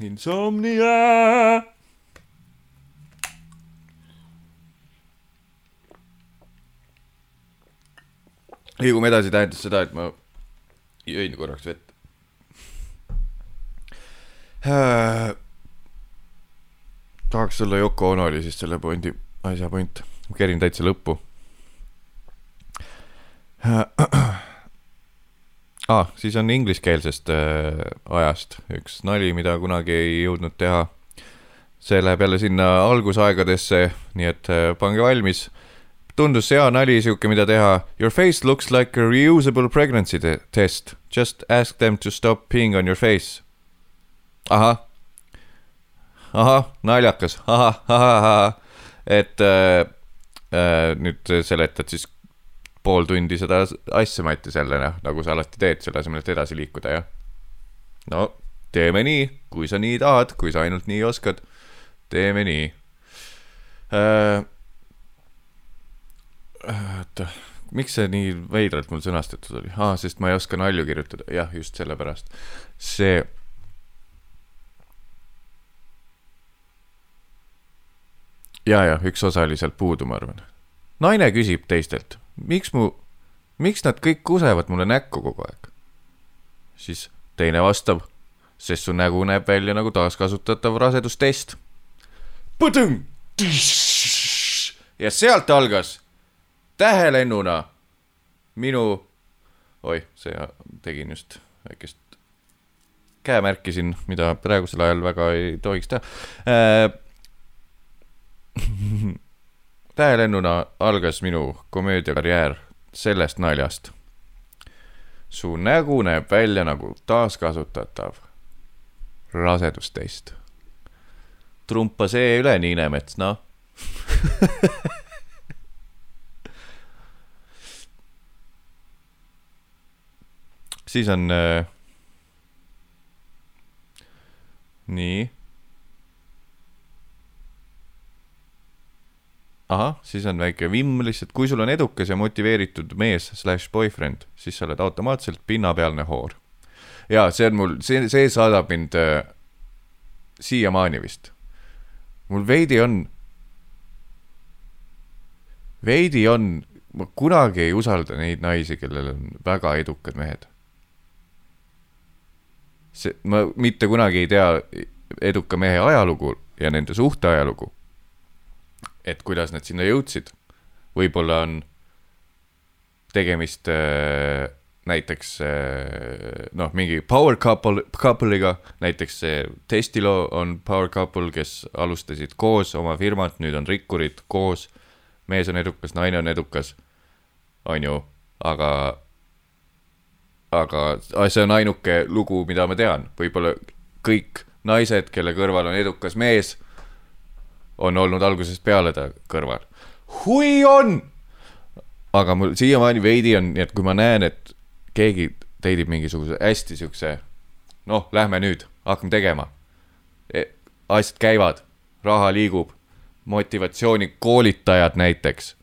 Insomnia. liigume edasi tähendas seda, et ma jõin korraks vett äh,. tahaks olla Yoko Ono oli siis selle pointi, asja point, ma kerin täitsa lõppu ah,. siis on ingliskeelsest äh, ajast üks nali, mida kunagi ei jõudnud teha. see läheb jälle sinna algusaegadesse, nii et äh, pange valmis. tundus hea nali sihuke, mida teha. Your face looks like a reusable pregnancy te test. Just ask them to stop peeing on your face. ahah, ahah, naljakas, ahah, ahah, ahah, et äh, äh, nüüd seletad siis pool tundi seda asja Mattis jälle noh, nagu sa alati teed, selle asemel, et edasi liikuda, jah. no teeme nii, kui sa nii tahad, kui sa ainult nii oskad, teeme nii äh,. oota, miks see nii veidralt mul sõnastatud oli ah,, sest ma ei oska nalju kirjutada, jah, just sellepärast. see ja, ja üks osa oli sealt puudu, ma arvan. naine küsib teistelt, miks mu, miks nad kõik kusevad mulle näkku kogu aeg? siis teine vastab, sest su nägu näeb välja nagu taaskasutatav rasedustest. ja sealt algas tähelennuna minu, oih, see tegin just väikest käemärki siin, mida praegusel ajal väga ei tohiks teha äh. tähelennuna algas minu komöödiakarjäär sellest naljast. su nägu näeb välja nagu taaskasutatav rasedustest. trumpa see üle, Niinemets, noh. siis on äh, nii ahah, siis on väike vimm lihtsalt, kui sul on edukas ja motiveeritud mees slaš boyfriend, siis sa oled automaatselt pinnapealne hoor. ja see on mul, see, see saadab mind äh, siiamaani vist. mul veidi on, veidi on, ma kunagi ei usalda neid naisi, kellel on väga edukad mehed. see, ma mitte kunagi ei tea eduka mehe ajalugu ja nende suhte ajalugu et kuidas nad sinna jõudsid. võib-olla on tegemist äh, näiteks äh, noh, mingi power couple, couple'iga, näiteks see Testilo on power couple, kes alustasid koos oma firmat, nüüd on rikkurid koos. mees on edukas, naine on edukas, on ju, aga, aga see on ainuke lugu, mida ma tean, võib-olla kõik naised, kelle kõrval on edukas mees, on olnud algusest peale ta kõrval. hui on aga mul siiamaani veidi on, nii et kui ma näen, et keegi teidib mingisuguse hästi siukse, noh, lähme nüüd, hakkame tegema e,. asjad käivad, raha liigub, motivatsioonikoolitajad näiteks,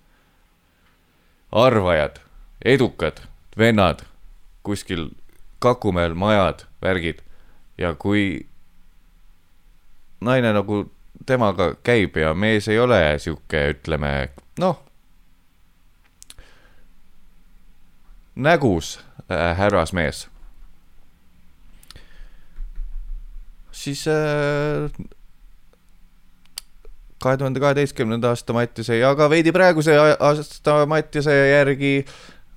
arvajad, edukad vennad, kuskil Kakumäel majad, värgid ja kui naine nagu temaga käib ja mees ei ole sihuke, ütleme, noh nägus äh, härrasmees, siis äh, kahe tuhande kaheteistkümnenda aasta Mattiase ja ka veidi praeguse aasta Mattiase järgi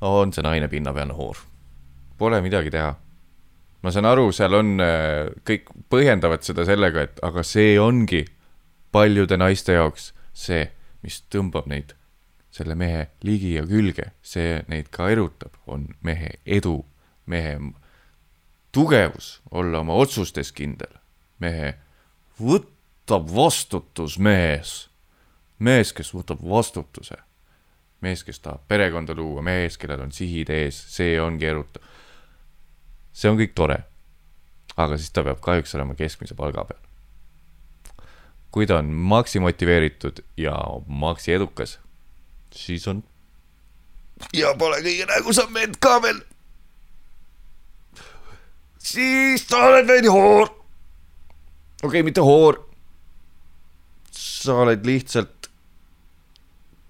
on see naine pinnapealne hoor. Pole midagi teha. ma saan aru, seal on, kõik põhjendavad seda sellega, et aga see ongi paljude naiste jaoks see, mis tõmbab neid selle mehe ligi ja külge, see neid ka erutab, on mehe edu, mehe tugevus, olla oma otsustes kindel, mehe võtab vastutus mees, mees, kes võtab vastutuse, mees, kes tahab perekonda luua, mees, kellel on sihid ees, see ongi erutav. see on kõik tore, aga siis ta peab kahjuks olema keskmise palga peal. Kui ta on maksi motiveeritud ja maksi edukas siis on. ja pole kõige nägusam vend ka veel. siis sa oled veidi hoor. okei okay,, mitte hoor. sa oled lihtsalt,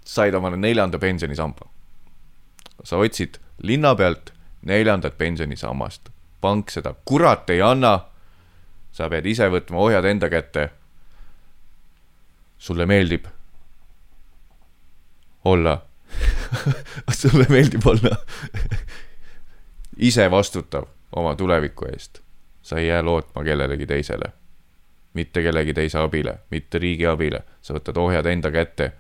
said omale neljanda pensionisamba. sa otsid linna pealt neljandat pensionisammast, pank seda kurat ei anna. sa pead ise võtma ohjad enda kätte. Sulle meeldib olla sulle meeldib olla ise vastutav oma tuleviku eest. sa ei jää lootma kellelegi teisele, mitte kellegi teise abile, mitte riigi abile, sa võtad ohjad enda kätte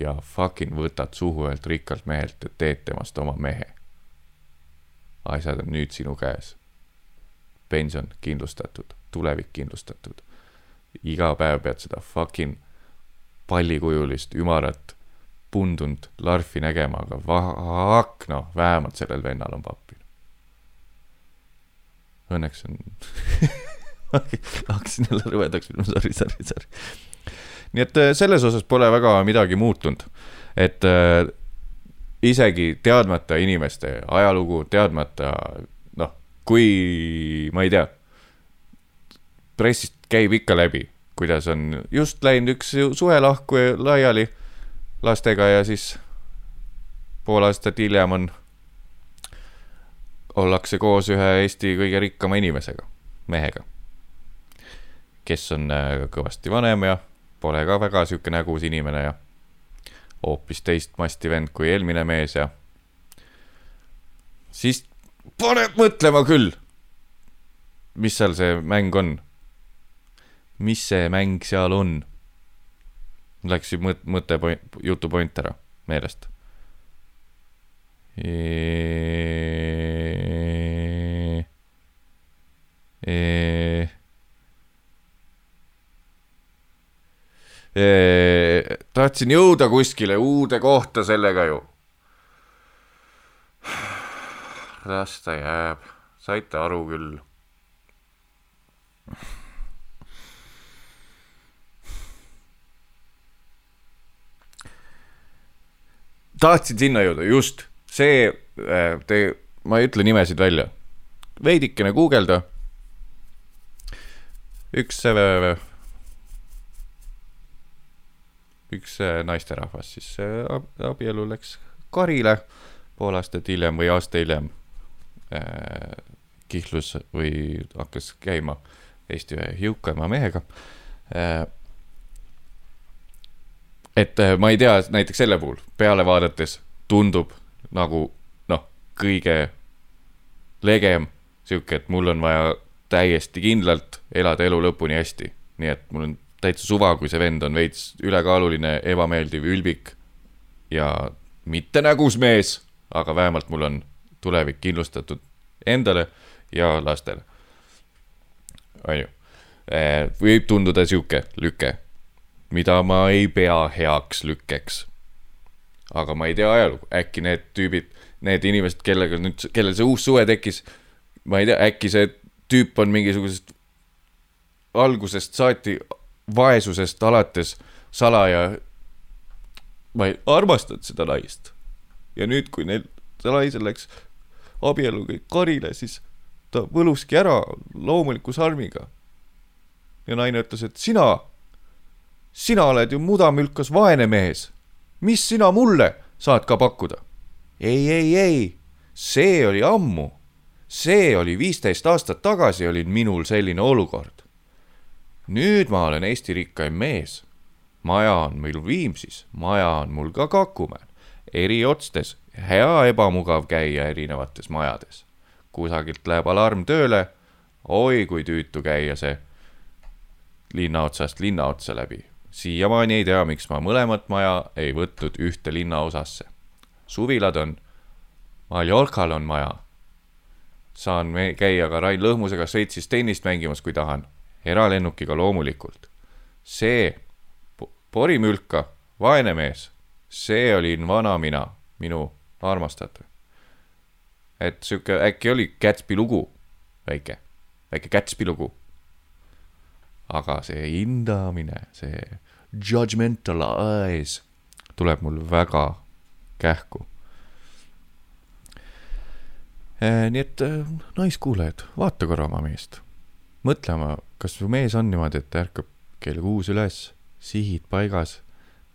ja fucking võtad suhu ühelt rikkalt mehelt ja teed temast oma mehe. asjad on nüüd sinu käes. pension kindlustatud, tulevik kindlustatud. iga päev pead seda fucking pallikujulist ümarat pundunud larfi nägema, aga vak, noh, vähemalt sellel vennal on pappi. Õnneks on hakkasin jälle rõvedaks minema, sorry, sorry, sorry. nii et äh, selles osas pole väga midagi muutunud, et äh, isegi teadmata inimeste ajalugu, teadmata noh, kui ma ei tea, pressist käib ikka läbi, kuidas on just läinud üks suvelahku laiali lastega ja siis pool aastat hiljem on, ollakse koos ühe Eesti kõige rikkama inimesega, mehega, kes on äh, kõvasti vanem ja pole ka väga sihuke nägus inimene ja hoopis teist masti vend kui eelmine mees ja siis paneb mõtlema küll, mis seal see mäng on. Mis see mäng seal on Läks ju mõt-, mõte, jutu point ära meelest. tahtsin jõuda kuskile uude kohta sellega ju. las ta jääb, saite aru küll tahtsin sinna jõuda, just. See, te, ma ei ütle nimesid välja, veidikene guugelda. üks, üks äh, naisterahvas siis äh, ab- abielu läks karile. Pool aastat hiljem või aasta hiljem äh, kihlus või hakkas käima Eesti ühe jõukaima mehega. Äh, et äh, ma ei tea, näiteks selle puhul peale vaadates tundub nagu noh, kõige legem sihuke, et mul on vaja täiesti kindlalt elada elu lõpuni hästi. nii et mul on täitsa suva, kui see vend on veits ülekaaluline, ebameeldiv, ülbik ja mitte nägus mees, aga vähemalt mul on tulevik kindlustatud endale ja lastele. onju, võib tunduda sihuke lüke, mida ma ei pea heaks lükkeks. aga ma ei tea ajalugu, äkki need tüübid, need inimesed, kellega nüüd, kellel see uus suhe tekkis, ma ei tea, äkki see tüüp on mingisugusest algusest saati vaesusest alates salaja, ma ei armastanud seda naist. ja nüüd, kui neil, see naisel läks abielu kõik karile, siis ta võluski ära loomuliku sarmiga. ja naine ütles, et sina, sina oled ju mudamülkas vaene mees. mis sina mulle saad ka pakkuda? ei, ei, ei, see oli ammu. see oli viisteist aastat tagasi olin minul selline olukord. nüüd ma olen Eesti rikkaim mees. maja on meil Viimsis, maja on mul ka Kakumäel, eriotstes, hea ebamugav käia erinevates majades. kusagilt läheb alarm tööle, oi kui tüütu käia see linna otsast linna otsa läbi. Siiamaani ei tea, miks ma mõlemat maja ei võtnud ühte linnaosasse. suvilad on, Mallorcal on maja. saan käia ka Rain Lõhmusega Šveitsis tennist mängimas, kui tahan. eralennukiga loomulikult. see po- porimülka, vaene mees, see olin vana mina, minu armastatav. et sihuke äkki oli Gatsby lugu, väike, väike Gatsby lugu aga see hindamine, see judgmental eyes tuleb mul väga kähku. nii et äh, naiskuulajad, vaata korra oma meest. mõtle oma, kas su mees on niimoodi, et ärkab kell kuus üles, sihid paigas,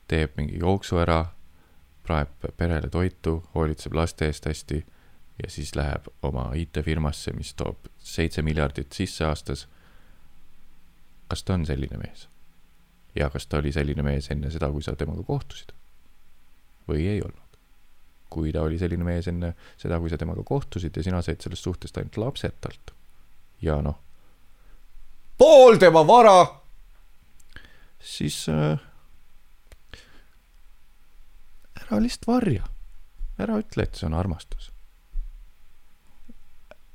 teeb mingi jooksu ära, praeb perele toitu, hoolitseb laste eest hästi ja siis läheb oma IT-firmasse, mis toob seitse miljardit sisse aastas kas ta on selline mees? Ja kas ta oli selline mees enne seda, kui sa temaga kohtusid? või ei olnud? kui ta oli selline mees enne seda, kui sa temaga kohtusid ja sina said sellest suhtest ainult lapsed talt ja noh, pool tema vara, siis äh, ära lihtsalt varja, ära ütle, et see on armastus.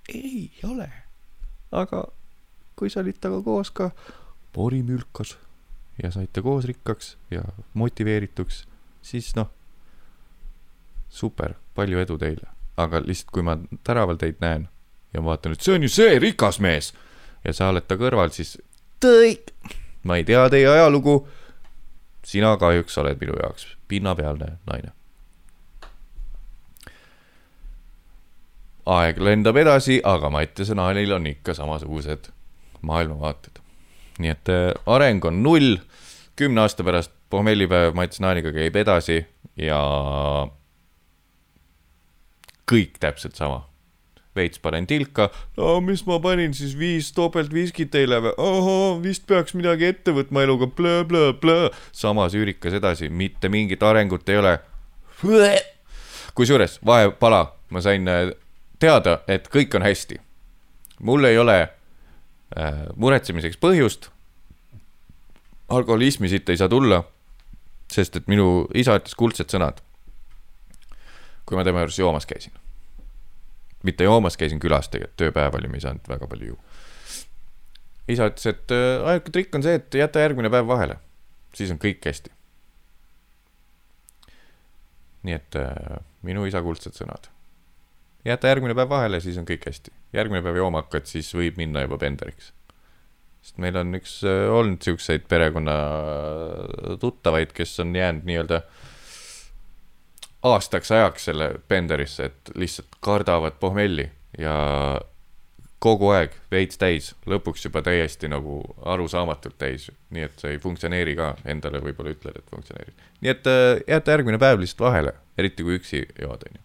ei ole, aga kui sa olid temaga koos ka porimülkas ja saite koos rikkaks ja motiveerituks, siis noh, super, palju edu teile. aga lihtsalt, kui ma tänaval teid näen ja ma vaatan, et see on ju see rikas mees ja sa oled ta kõrval, siis tõik, ma ei tea teie ajalugu. sina kahjuks oled minu jaoks pinnapealne naine. aeg lendab edasi, aga Mattiase naelil on ikka samasugused maailmavaated. Nii et äh, areng on null, kümne aasta pärast pohmellipäev Mats Naaniga käib edasi ja kõik täpselt sama. veits panen tilka, no mis ma panin siis viis topeltviskit teile või, ahhaa, vist peaks midagi ette võtma eluga blõ,, blõ-blõ-blõ. samas üürikas edasi, mitte mingit arengut ei ole. kusjuures vahepala, ma sain äh, teada, et kõik on hästi. mul ei ole muretsemiseks põhjust. alkoholismi siit ei saa tulla, sest et minu isa ütles kuldsed sõnad. kui ma tema juures joomas käisin. mitte joomas, käisin külas tegelikult, tööpäev oli, me ei saanud väga palju juua. isa ütles, et äh, ainuke trikk on see, et jäta järgmine päev vahele, siis on kõik hästi. nii et äh, minu isa kuldsed sõnad jäta järgmine päev vahele, siis on kõik hästi. Järgmine päev jooma hakkad, siis võib minna juba penderiks. sest meil on üks äh, olnud siukseid perekonna tuttavaid, kes on jäänud nii-öelda aastaks ajaks selle penderisse, et lihtsalt kardavad pohmelli ja kogu aeg veits täis, lõpuks juba täiesti nagu arusaamatult täis, nii et see ei funktsioneeri ka, endale võib-olla ütled, et funktsioneerib. nii et äh, jäta järgmine päev lihtsalt vahele, eriti kui üksi jood, onju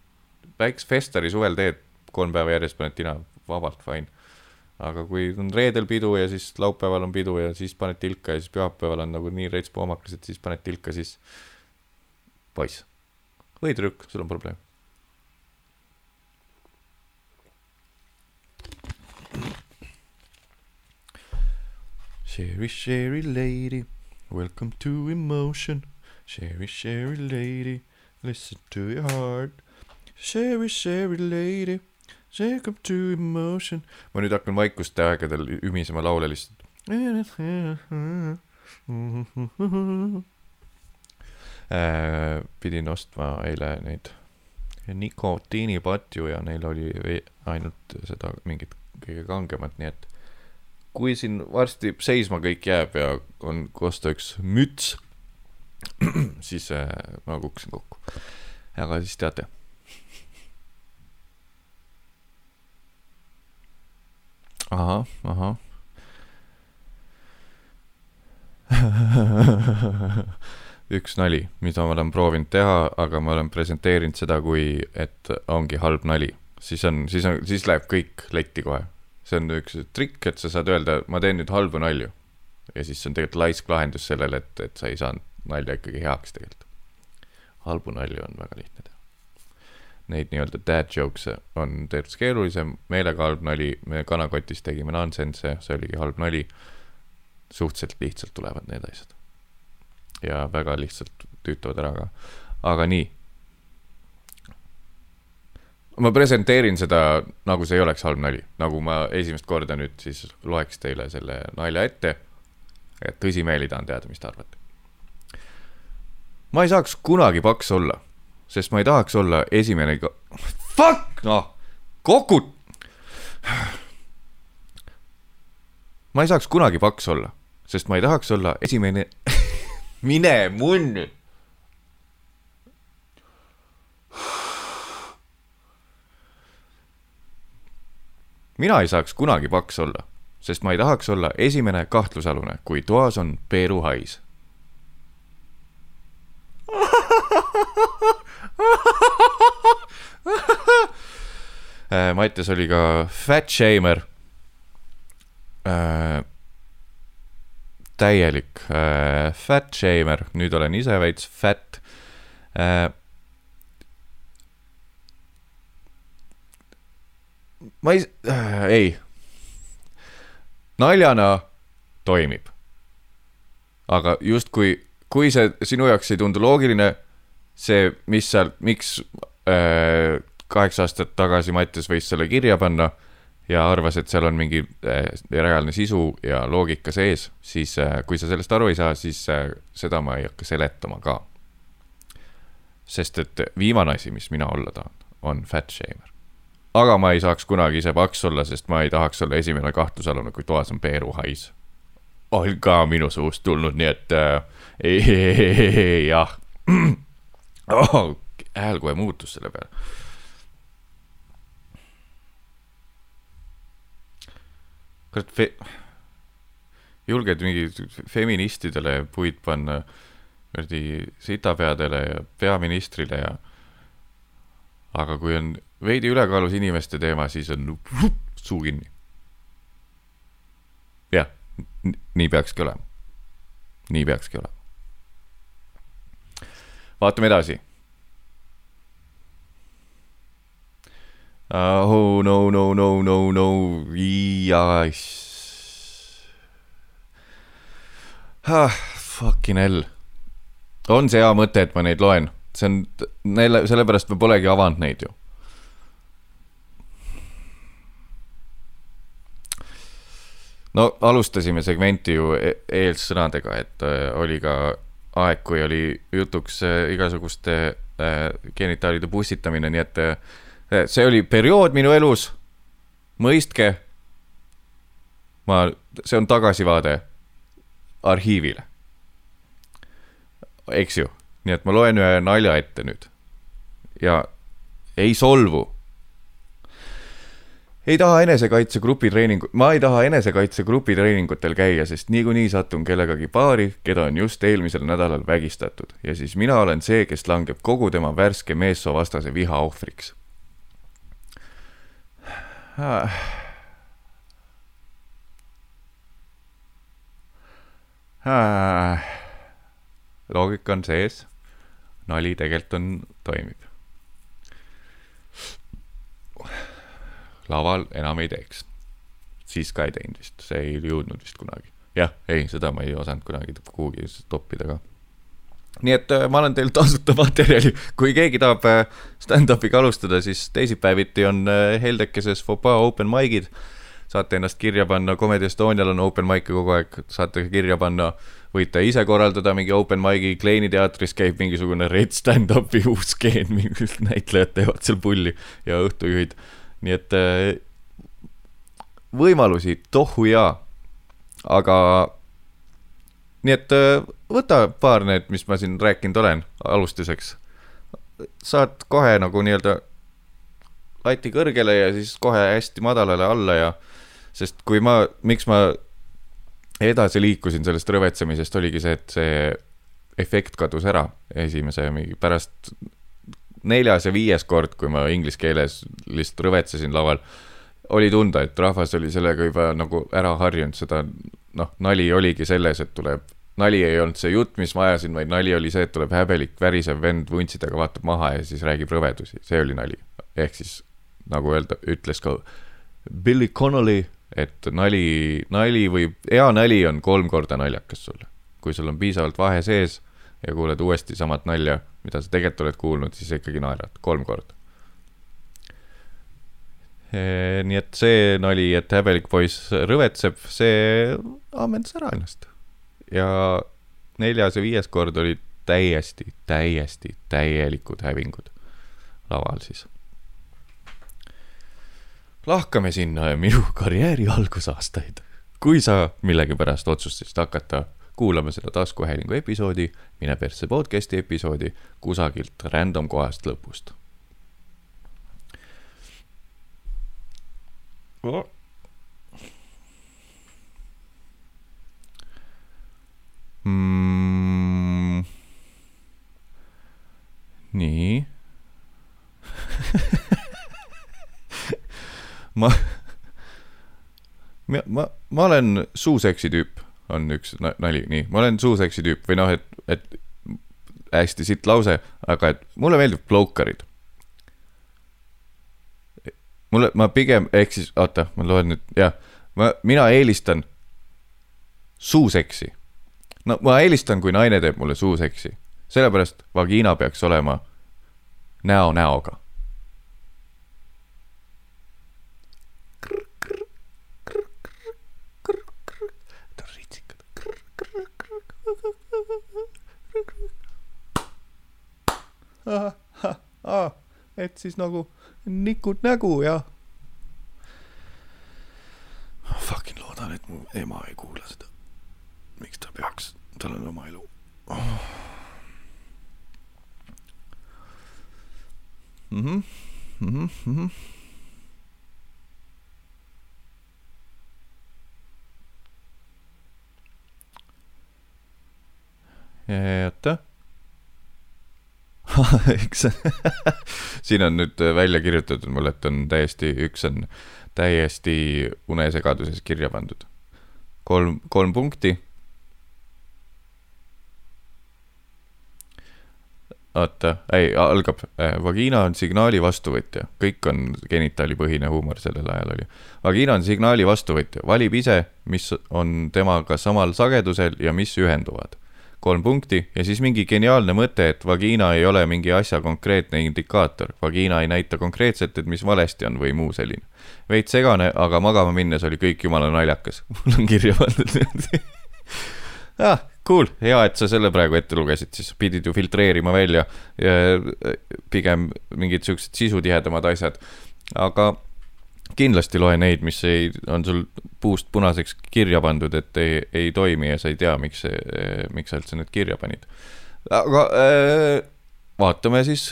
väikse festari suvel teed, kolm päeva järjest paned tina, vabalt fine. aga kui on reedel pidu ja siis laupäeval on pidu ja siis paned tilka ja siis pühapäeval on nagu nii reits poomakas, et siis paned tilka, siis poiss või trükk, sul on probleem. Sherry, Sherry lady, welcome to emotion. Sherry, Sherry lady, listen to your heart. Sherry, Sherry lady, welcome to emotion. ma nüüd hakkan vaikuste aegadel ümisema laule lihtsalt. Äh, pidin ostma eile neid nikotiinipatju ja neil oli ainult seda mingit kõige kangemat, nii et kui siin varsti seisma kõik jääb ja on osta üks müts, siis äh, ma kukkusin kokku. aga siis teate. Ahah, ahah üks nali, mida ma olen proovinud teha, aga ma olen presenteerinud seda kui, et ongi halb nali. siis on, siis on, siis läheb kõik letti kohe. see on üks trikk, et sa saad öelda, ma teen nüüd halbu nalju. ja siis on tegelikult laisk lahendus sellele, et, et sa ei saanud nalja ikkagi heaks tegelikult. halbu nalju on väga lihtne teha. Neid nii-öelda dad jokes'e on teatud keerulisem, meelega halb nali, me kanakotis tegime nonsense'e, see oligi halb nali. suhteliselt lihtsalt tulevad need asjad ja väga lihtsalt tüütavad ära ka. aga nii. ma presenteerin seda nagu see ei oleks halb nali, nagu ma esimest korda nüüd siis loeks teile selle nalja ette. et tõsimeeli tahan teada, mis te arvate. ma ei saaks kunagi paks olla, sest ma ei tahaks olla esimene ka-, fuck noh, kokut. ma ei saaks kunagi paks olla, sest ma ei tahaks olla esimene mine munni. mina ei saaks kunagi paks olla, sest ma ei tahaks olla esimene kahtlusalune, kui toas on peeruhais. Mattias oli ka fat shamer äh, täielik äh, fat shamer, nüüd olen ise veits fat äh,. ma ei äh,, ei. naljana toimib. aga justkui, kui see sinu jaoks ei tundu loogiline, see, mis seal, miks äh, kaheksa aastat tagasi Mattias võis selle kirja panna ja arvas, et seal on mingi äh, reaalne sisu ja loogika sees, siis äh, kui sa sellest aru ei saa, siis äh, seda ma ei hakka seletama ka. sest et viimane asi, mis mina olla tahan, on fat shamer. aga ma ei saaks kunagi ise paks olla, sest ma ei tahaks olla esimene kahtlusalune, kui toas on peeruhais. on ka minu suust tulnud, nii et äh, jah oh,. hääl kohe muutus selle peale kurat fe-, julged mingi feministidele puid panna kuradi sitapeadele ja peaministrile ja aga kui on veidi ülekaalus inimeste teema, siis on suu kinni. jah, nii peakski olema. nii peakski olema. Vaatame edasi. Oh no, no, no, no, no, yes. Ah, fucking hell. on see hea mõte, et ma neid loen? see on, neile, sellepärast ma polegi avanud neid ju. no alustasime segmenti ju e eelsõnadega, et äh, oli ka aeg, kui oli jutuks äh, igasuguste äh, genitaalide pussitamine, nii et äh, see oli periood minu elus. mõistke. ma, see on tagasivaade arhiivile. eks ju, nii et ma loen ühe nalja ette nüüd. ja ei solvu. Ei taha enesekaitsegrupi treeningu, ma ei taha enesekaitsegrupi treeningutel käia, sest niikuinii satun kellegagi paari, keda on just eelmisel nädalal vägistatud ja siis mina olen see, kes langeb kogu tema värske meessoovastase viha ohvriks Ah. Ah. loogika on sees, nali tegelikult on, toimib. Laval enam ei teeks, siis ka ei teinud vist, see ei jõudnud vist kunagi. jah, ei, seda ma ei osanud kunagi kuhugi toppida ka. nii et äh, ma olen teil tasuta materjali, kui keegi tahab äh, stand-up'iga alustada, siis teisipäeviti on äh, Heldekeses Fopaa open mic'id. saate ennast kirja panna, Comedy Estonial on open mic'e kogu aeg, saate kirja panna, võite ise korraldada mingi open mic'i, Kleini teatris käib mingisugune red stand-up'i uus skeem, mingid näitlejad teevad seal pulli ja õhtujuhid. Nii et äh, võimalusi tohu jaa, aga nii et äh, võta paar need, mis ma siin rääkinud olen alustuseks. saad kohe nagu nii-öelda lati kõrgele ja siis kohe hästi madalale alla ja sest kui ma, miks ma edasi liikusin sellest rõvetsemisest, oligi see, et see efekt kadus ära esimese mingi pärast neljas ja viies kord, kui ma inglise keeles lihtsalt rõvetsesin laval, oli tunda, et rahvas oli sellega juba nagu ära harjunud, seda noh, nali oligi selles, et tuleb, nali ei olnud see jutt, mis ma ajasin, vaid nali oli see, et tuleb häbelik värisev vend vuntsidega, vaatab maha ja siis räägib rõvedusi, see oli nali. ehk siis nagu öelda, ütles ka Billy Connolly, et nali, nali võib, hea nali on kolm korda naljakas sulle. kui sul on piisavalt vahe sees ja kuuled uuesti samat nalja, mida sa tegelikult oled kuulnud, siis sa ikkagi naerad kolm korda. nii et see nali, et häbelik poiss rõvetseb, see ammendas ära ennast. ja neljas ja viies kord olid täiesti, täiesti täielikud hävingud laval siis. lahkame sinna minu karjääri algusaastaid. kui sa millegipärast otsustasid hakata kuulama seda taskuhäälingu episoodi, mine persse podcast'i episoodi kusagilt random kohast lõpust oh.. Mm. nii ma, ma, ma, ma olen suuseksi tüüp, on üks na- nali, nii, ma olen suuseksi tüüp või noh, et, et hästi sitt lause, aga et mulle meeldib blokarid. mulle, ma pigem, ehk siis oota, ma loen nüüd, jah, ma, mina eelistan suuseksi. no ma eelistan, kui naine teeb mulle suuseksi, sellepärast vagiina peaks olema näo näoga ta on ritsikad. et siis nagu nikud nägu ja. Fucking loodan, et mu ema ei kuula seda. miks ta peaks, tal on oma elu oh.. Mhm, mhm, mhm. oota. üks, siin on nüüd välja kirjutatud mulle, et on täiesti, üks on täiesti unesegaduses kirja pandud. kolm, kolm punkti. oota, ei, algab, vagiina on signaali vastuvõtja, kõik on genitaalipõhine huumor sellel ajal oli. vagiina on signaali vastuvõtja, valib ise, mis on temaga samal sagedusel ja mis ühenduvad kolm punkti ja siis mingi geniaalne mõte, et vagiina ei ole mingi asja konkreetne indikaator, vagiina ei näita konkreetselt, et mis valesti on või muu selline. veits segane, aga magama minnes oli kõik jumala naljakas, mul on kirja pandud. ah, cool, hea, et sa selle praegu ette lugesid, siis. Pidid ju filtreerima välja ja pigem mingid siuksed sisutihedamad asjad, aga kindlasti loe neid, mis ei, on sul puust punaseks kirja pandud, et ei, ei toimi ja sa ei tea, miks see, miks sa üldse need kirja panid. aga äh, vaatame siis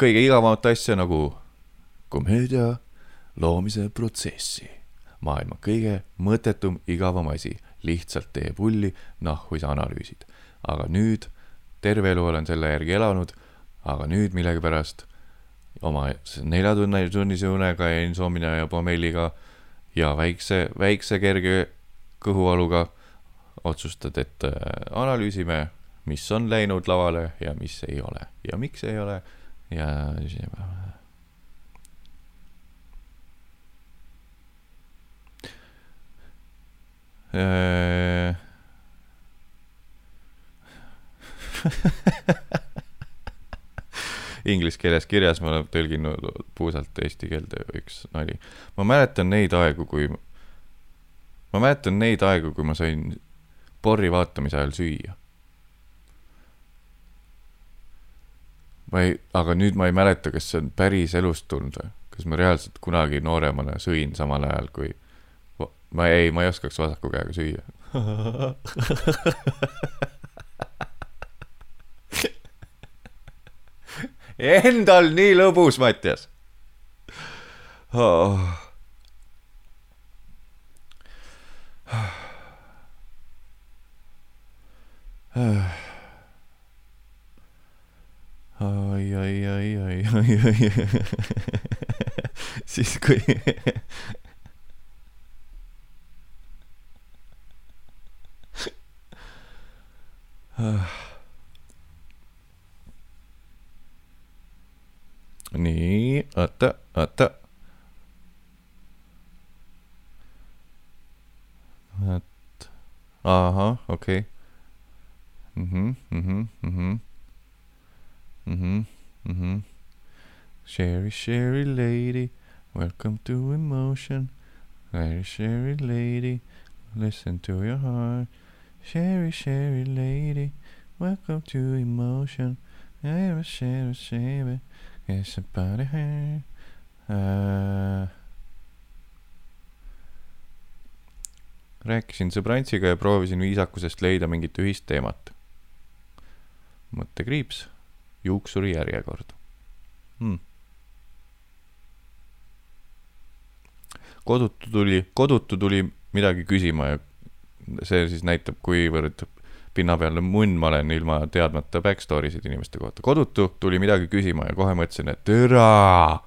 kõige igavamat asja nagu komöödia loomise protsessi. maailma kõige mõttetum, igavam asi, lihtsalt tee pulli, nahhu sa analüüsid. aga nüüd, terve elu olen selle järgi elanud, aga nüüd millegipärast oma neljatunni, tunnise unega ja insomnia ja pommelliga ja väikse, väikse kerge kõhuvaluga otsustad, et äh, analüüsime, mis on läinud lavale ja mis ei ole. Ja miks ei ole? Ja inglise keeles kirjas, ma olen tõlginud puusalt eesti keelde üks nali. ma mäletan neid aegu, kui, ma mäletan neid aegu, kui ma sain porri vaatamise ajal süüa. ma ei, aga nüüd ma ei mäleta, kas see on päris elust tulnud või, kas ma reaalselt kunagi nooremana sõin samal ajal, kui ma ei, ma ei oskaks vasaku käega süüa Endal nii lõbus, Mattias. Oh.. oi, oi, oi, oi, oi, oi. siis kui nii, oota, oota. et, ahah, okei okay.. Mhm, mhm, mhm. Mhm, mhm. Sherry, Sherry lady, welcome to emotion. Very Sherry lady, listen to your heart. Sherry, Sherry lady, welcome to emotion. Sherry, Sherry, Sherry, it's about her. Äh... rääkisin sõbrantsiga ja proovisin viisakusest leida mingit ühist teemat. mõttekriips, juuksuri järjekord hmm.. kodutu tuli, kodutu tuli midagi küsima ja see siis näitab, kuivõrd pinnapealne munn ma olen ilma teadmata back story sid inimeste kohta. kodutu tuli midagi küsima ja kohe mõtlesin, et türa.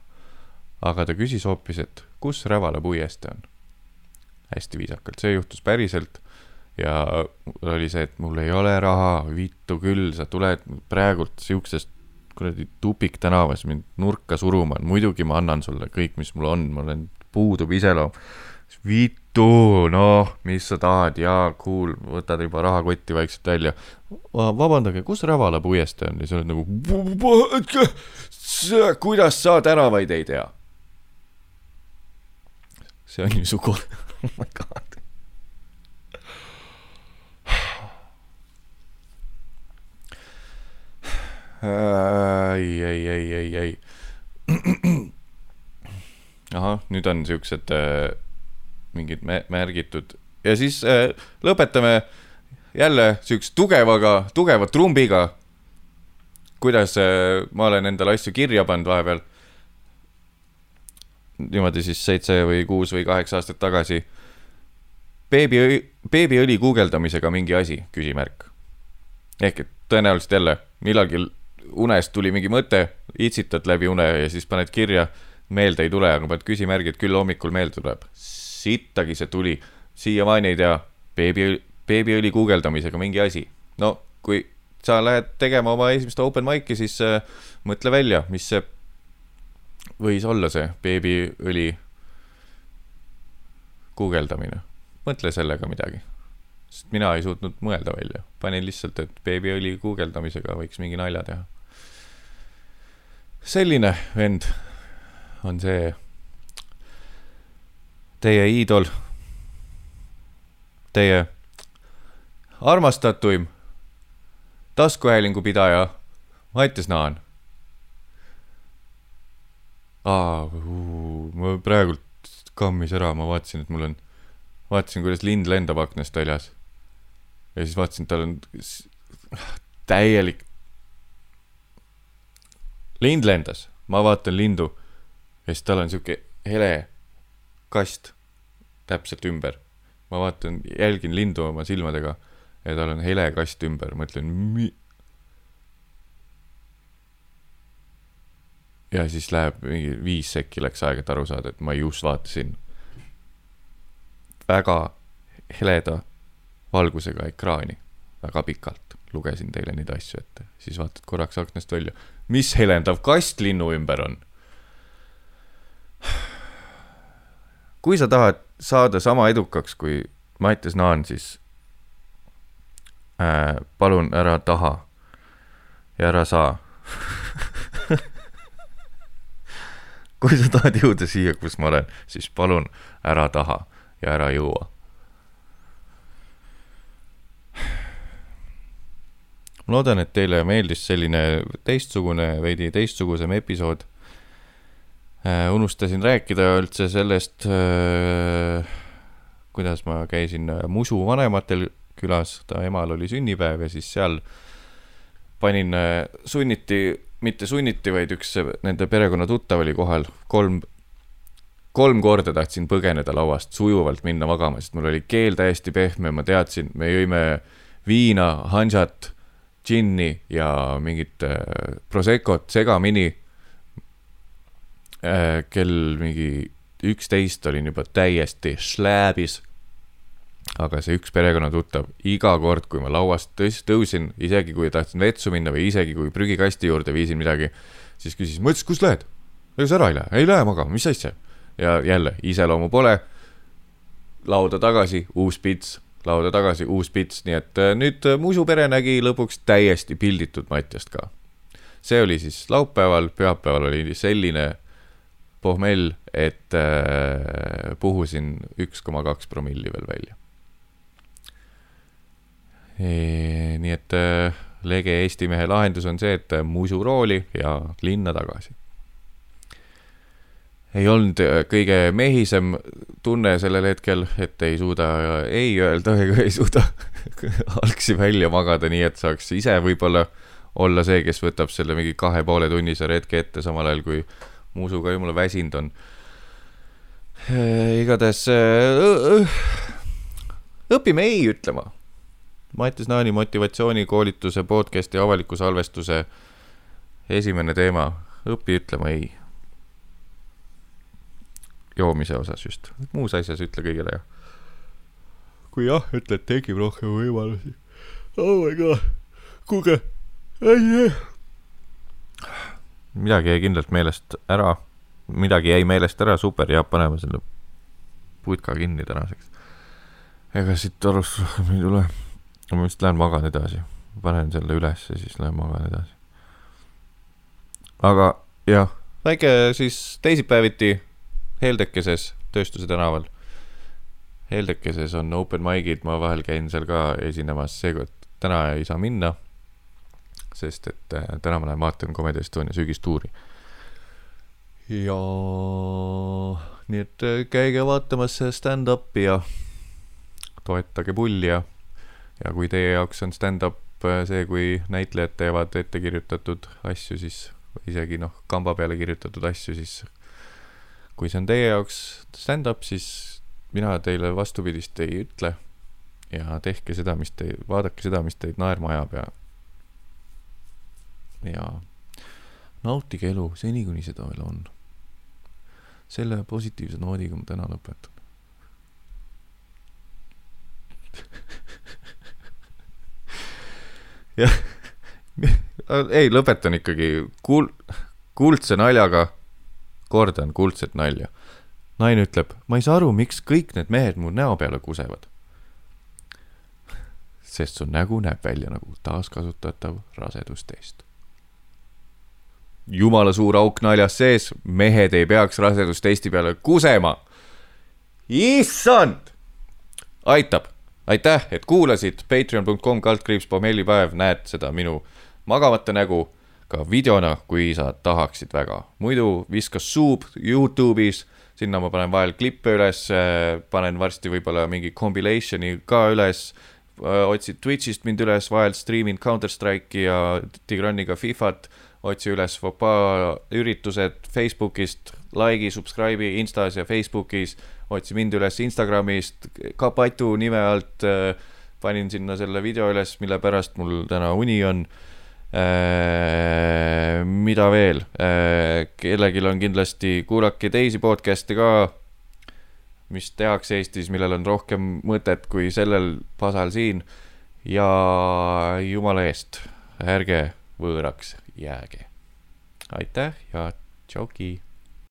aga ta küsis hoopis, et kus Rävala puiestee on. hästi viisakalt, see juhtus päriselt. ja oli see, et mul ei ole raha, vittu küll, sa tuled praegult siuksest kuradi tupiktänavas mind nurka suruma, muidugi ma annan sulle kõik, mis mul on, mul on, puudub iseloom. vittu Vitu, noh, mis sa tahad, jaa, cool, võtad juba rahakotti vaikselt välja. vabandage, kus Rävala puiestee on ja sa oled nagu, kuidas sa tänavaid ei tea? see on ju su kool, oh my god. ei, ei, ei, ei, ei. ahah, nüüd on siuksed äh, mingid märgitud ja siis äh, lõpetame jälle siukse tugevaga, tugeva trumbiga. kuidas äh, ma olen endale asju kirja pannud vahepeal. niimoodi siis seitse või kuus või kaheksa aastat tagasi. beebiõli, beebiõli guugeldamisega mingi asi, küsimärk. ehk et tõenäoliselt jälle millalgi unest tuli mingi mõte, itsitad läbi une ja siis paned kirja, meelde ei tule, aga paned küsimärgi, et küll hommikul meelde tuleb sittagi see tuli, siiamaani ei tea, beebi, beebiõli guugeldamisega mingi asi. no kui sa lähed tegema oma esimest open mic'i, siis äh, mõtle välja, mis see võis olla see beebiõli guugeldamine. mõtle sellega midagi. sest mina ei suutnud mõelda välja, panin lihtsalt, et beebiõli guugeldamisega võiks mingi nalja teha. selline vend on see teie iidol, teie armastatuim taskuhäälingu pidaja Mattias Naan. aa, ma praegult kammis ära, ma vaatasin, et mul on, vaatasin, kuidas lind lendab aknast väljas. ja siis vaatasin, et tal on täielik. lind lendas, ma vaatan lindu ja siis tal on sihuke hele kast täpselt ümber. ma vaatan, jälgin lindu oma silmadega ja tal on hele kast ümber, mõtlen ja siis läheb mingi viis sekki läks aega, et aru saada, et ma just vaatasin väga heleda valgusega ekraani. Väga pikalt, lugesin teile neid asju ette, siis vaatad korraks aknast välja, mis helendav kast linnu ümber on kui sa tahad saada sama edukaks kui Mattias Naan, siis äh, palun ära taha ja ära saa kui sa tahad jõuda siia, kus ma olen, siis palun ära taha ja ära jõua. ma loodan, et teile meeldis selline teistsugune, veidi teistsugusem episood. Unustasin rääkida üldse sellest äh, kuidas ma käisin äh, Musu vanematel külas, ta emal oli sünnipäev ja siis seal panin äh, sunniti, mitte sunniti, vaid üks nende perekonna tuttav oli kohal, kolm, kolm korda tahtsin põgeneda lauast, sujuvalt minna magama, sest mul oli keel täiesti pehme, ma teadsin, me jõime viina, hansat, džinni ja mingit äh, Prosecco't segamini. Kell mingi üksteist olin juba täiesti šlääbis aga see üks perekonnatuttav, iga kord, kui ma lauast tõs-, tõusin, isegi kui tahtsin vetsu minna või isegi kui prügikasti juurde viisin midagi, siis küsis, ütlesin, kus lähed? ega sa ära ei lähe? ei lähe magama, mis asja? ja jälle, iseloomu pole. lauda tagasi, uus pits, lauda tagasi, uus pits, nii et äh, nüüd äh, Musu pere nägi lõpuks täiesti pilditud Matjast ka. see oli siis laupäeval, pühapäeval oli selline pohmell, et äh, puhusin üks koma kaks promilli veel välja nii et äh, lege Eesti mehe lahendus on see, et äh, musu rooli ja linna tagasi. ei olnud äh, kõige mehisem tunne sellel hetkel, et ei suuda ei öelda ega ei suuda algsi välja magada, nii et saaks ise võib-olla olla see, kes võtab selle mingi kahe poole tunnise retke ette, samal ajal kui musuga jumala väsinud on. igatahes õpime ei ütlema Mattias Naani motivatsioonikoolituse podcasti avaliku salvestuse esimene teema, õpi ütlema ei. joomise osas just, muus asjas ütle kõigile jah. kui jah ütled, tekib rohkem võimalusi. oh my god, kuulge, ei, ei. Midagi jäi kindlalt meelest ära, midagi jäi meelest ära, super, ja paneme selle putka kinni tänaseks. ega siit arust rohkem ei tule ma vist lähen magan edasi, panen selle üles ja siis lähen magan edasi. aga jah, väike siis teisipäeviti Heldekeses, Tööstuse tänaval. Heldekeses on open mic'id, ma vahel käin seal ka esinemas, seekord täna ei saa minna. Sest et äh, täna ma lähen vaatan Comedy Estonia sügistuuri. ja nii et äh, käige vaatamas stand-up'i ja toetage pulli ja ja kui teie jaoks on stand-up äh, see, kui näitlejad teevad ettekirjutatud asju, siis isegi noh, kamba peale kirjutatud asju, siis kui see on teie jaoks stand-up, siis mina teile vastupidist ei ütle. ja tehke seda, mis te, vaadake seda, mis teid naerma ajab ja, ja nautige elu seni, kuni seda veel on. selle positiivse noodiga ma täna lõpetan jah, ei, lõpetan ikkagi kuul-, kuldse naljaga, kordan kuldset nalja. naine ütleb, ma ei saa aru, miks kõik need mehed mu näo peale kusevad. sest su nägu näeb välja nagu taaskasutatav rasedustest. Jumala suur auk naljas sees, mehed ei peaks rasedustesti peale kusema. issand, aitab. Aitäh, et kuulasid, patreon.com kaldkriips pommellipäev, näed seda minu magamata nägu ka videona, kui sa tahaksid väga. muidu viska suub Youtube'is, sinna ma panen vahel klippe üles, panen varsti võib-olla mingi compilation'i ka üles, otsid Twitch'ist mind üles, vahel striimin Counter Strike'i ja Tigraniga Fifat, otsi üles Fopa üritused Facebookist, like'i, subscribe'i Instas ja Facebookis otsi mind üles Instagramist, ka Patu nime alt äh, panin sinna selle video üles, mille pärast mul täna uni on äh,. mida veel äh,, kellelgi on kindlasti, kuulake teisi podcast'e ka, mis tehakse Eestis, millel on rohkem mõtet kui sellel pasal siin. ja jumala eest, ärge võõraks jääge. aitäh ja tšauki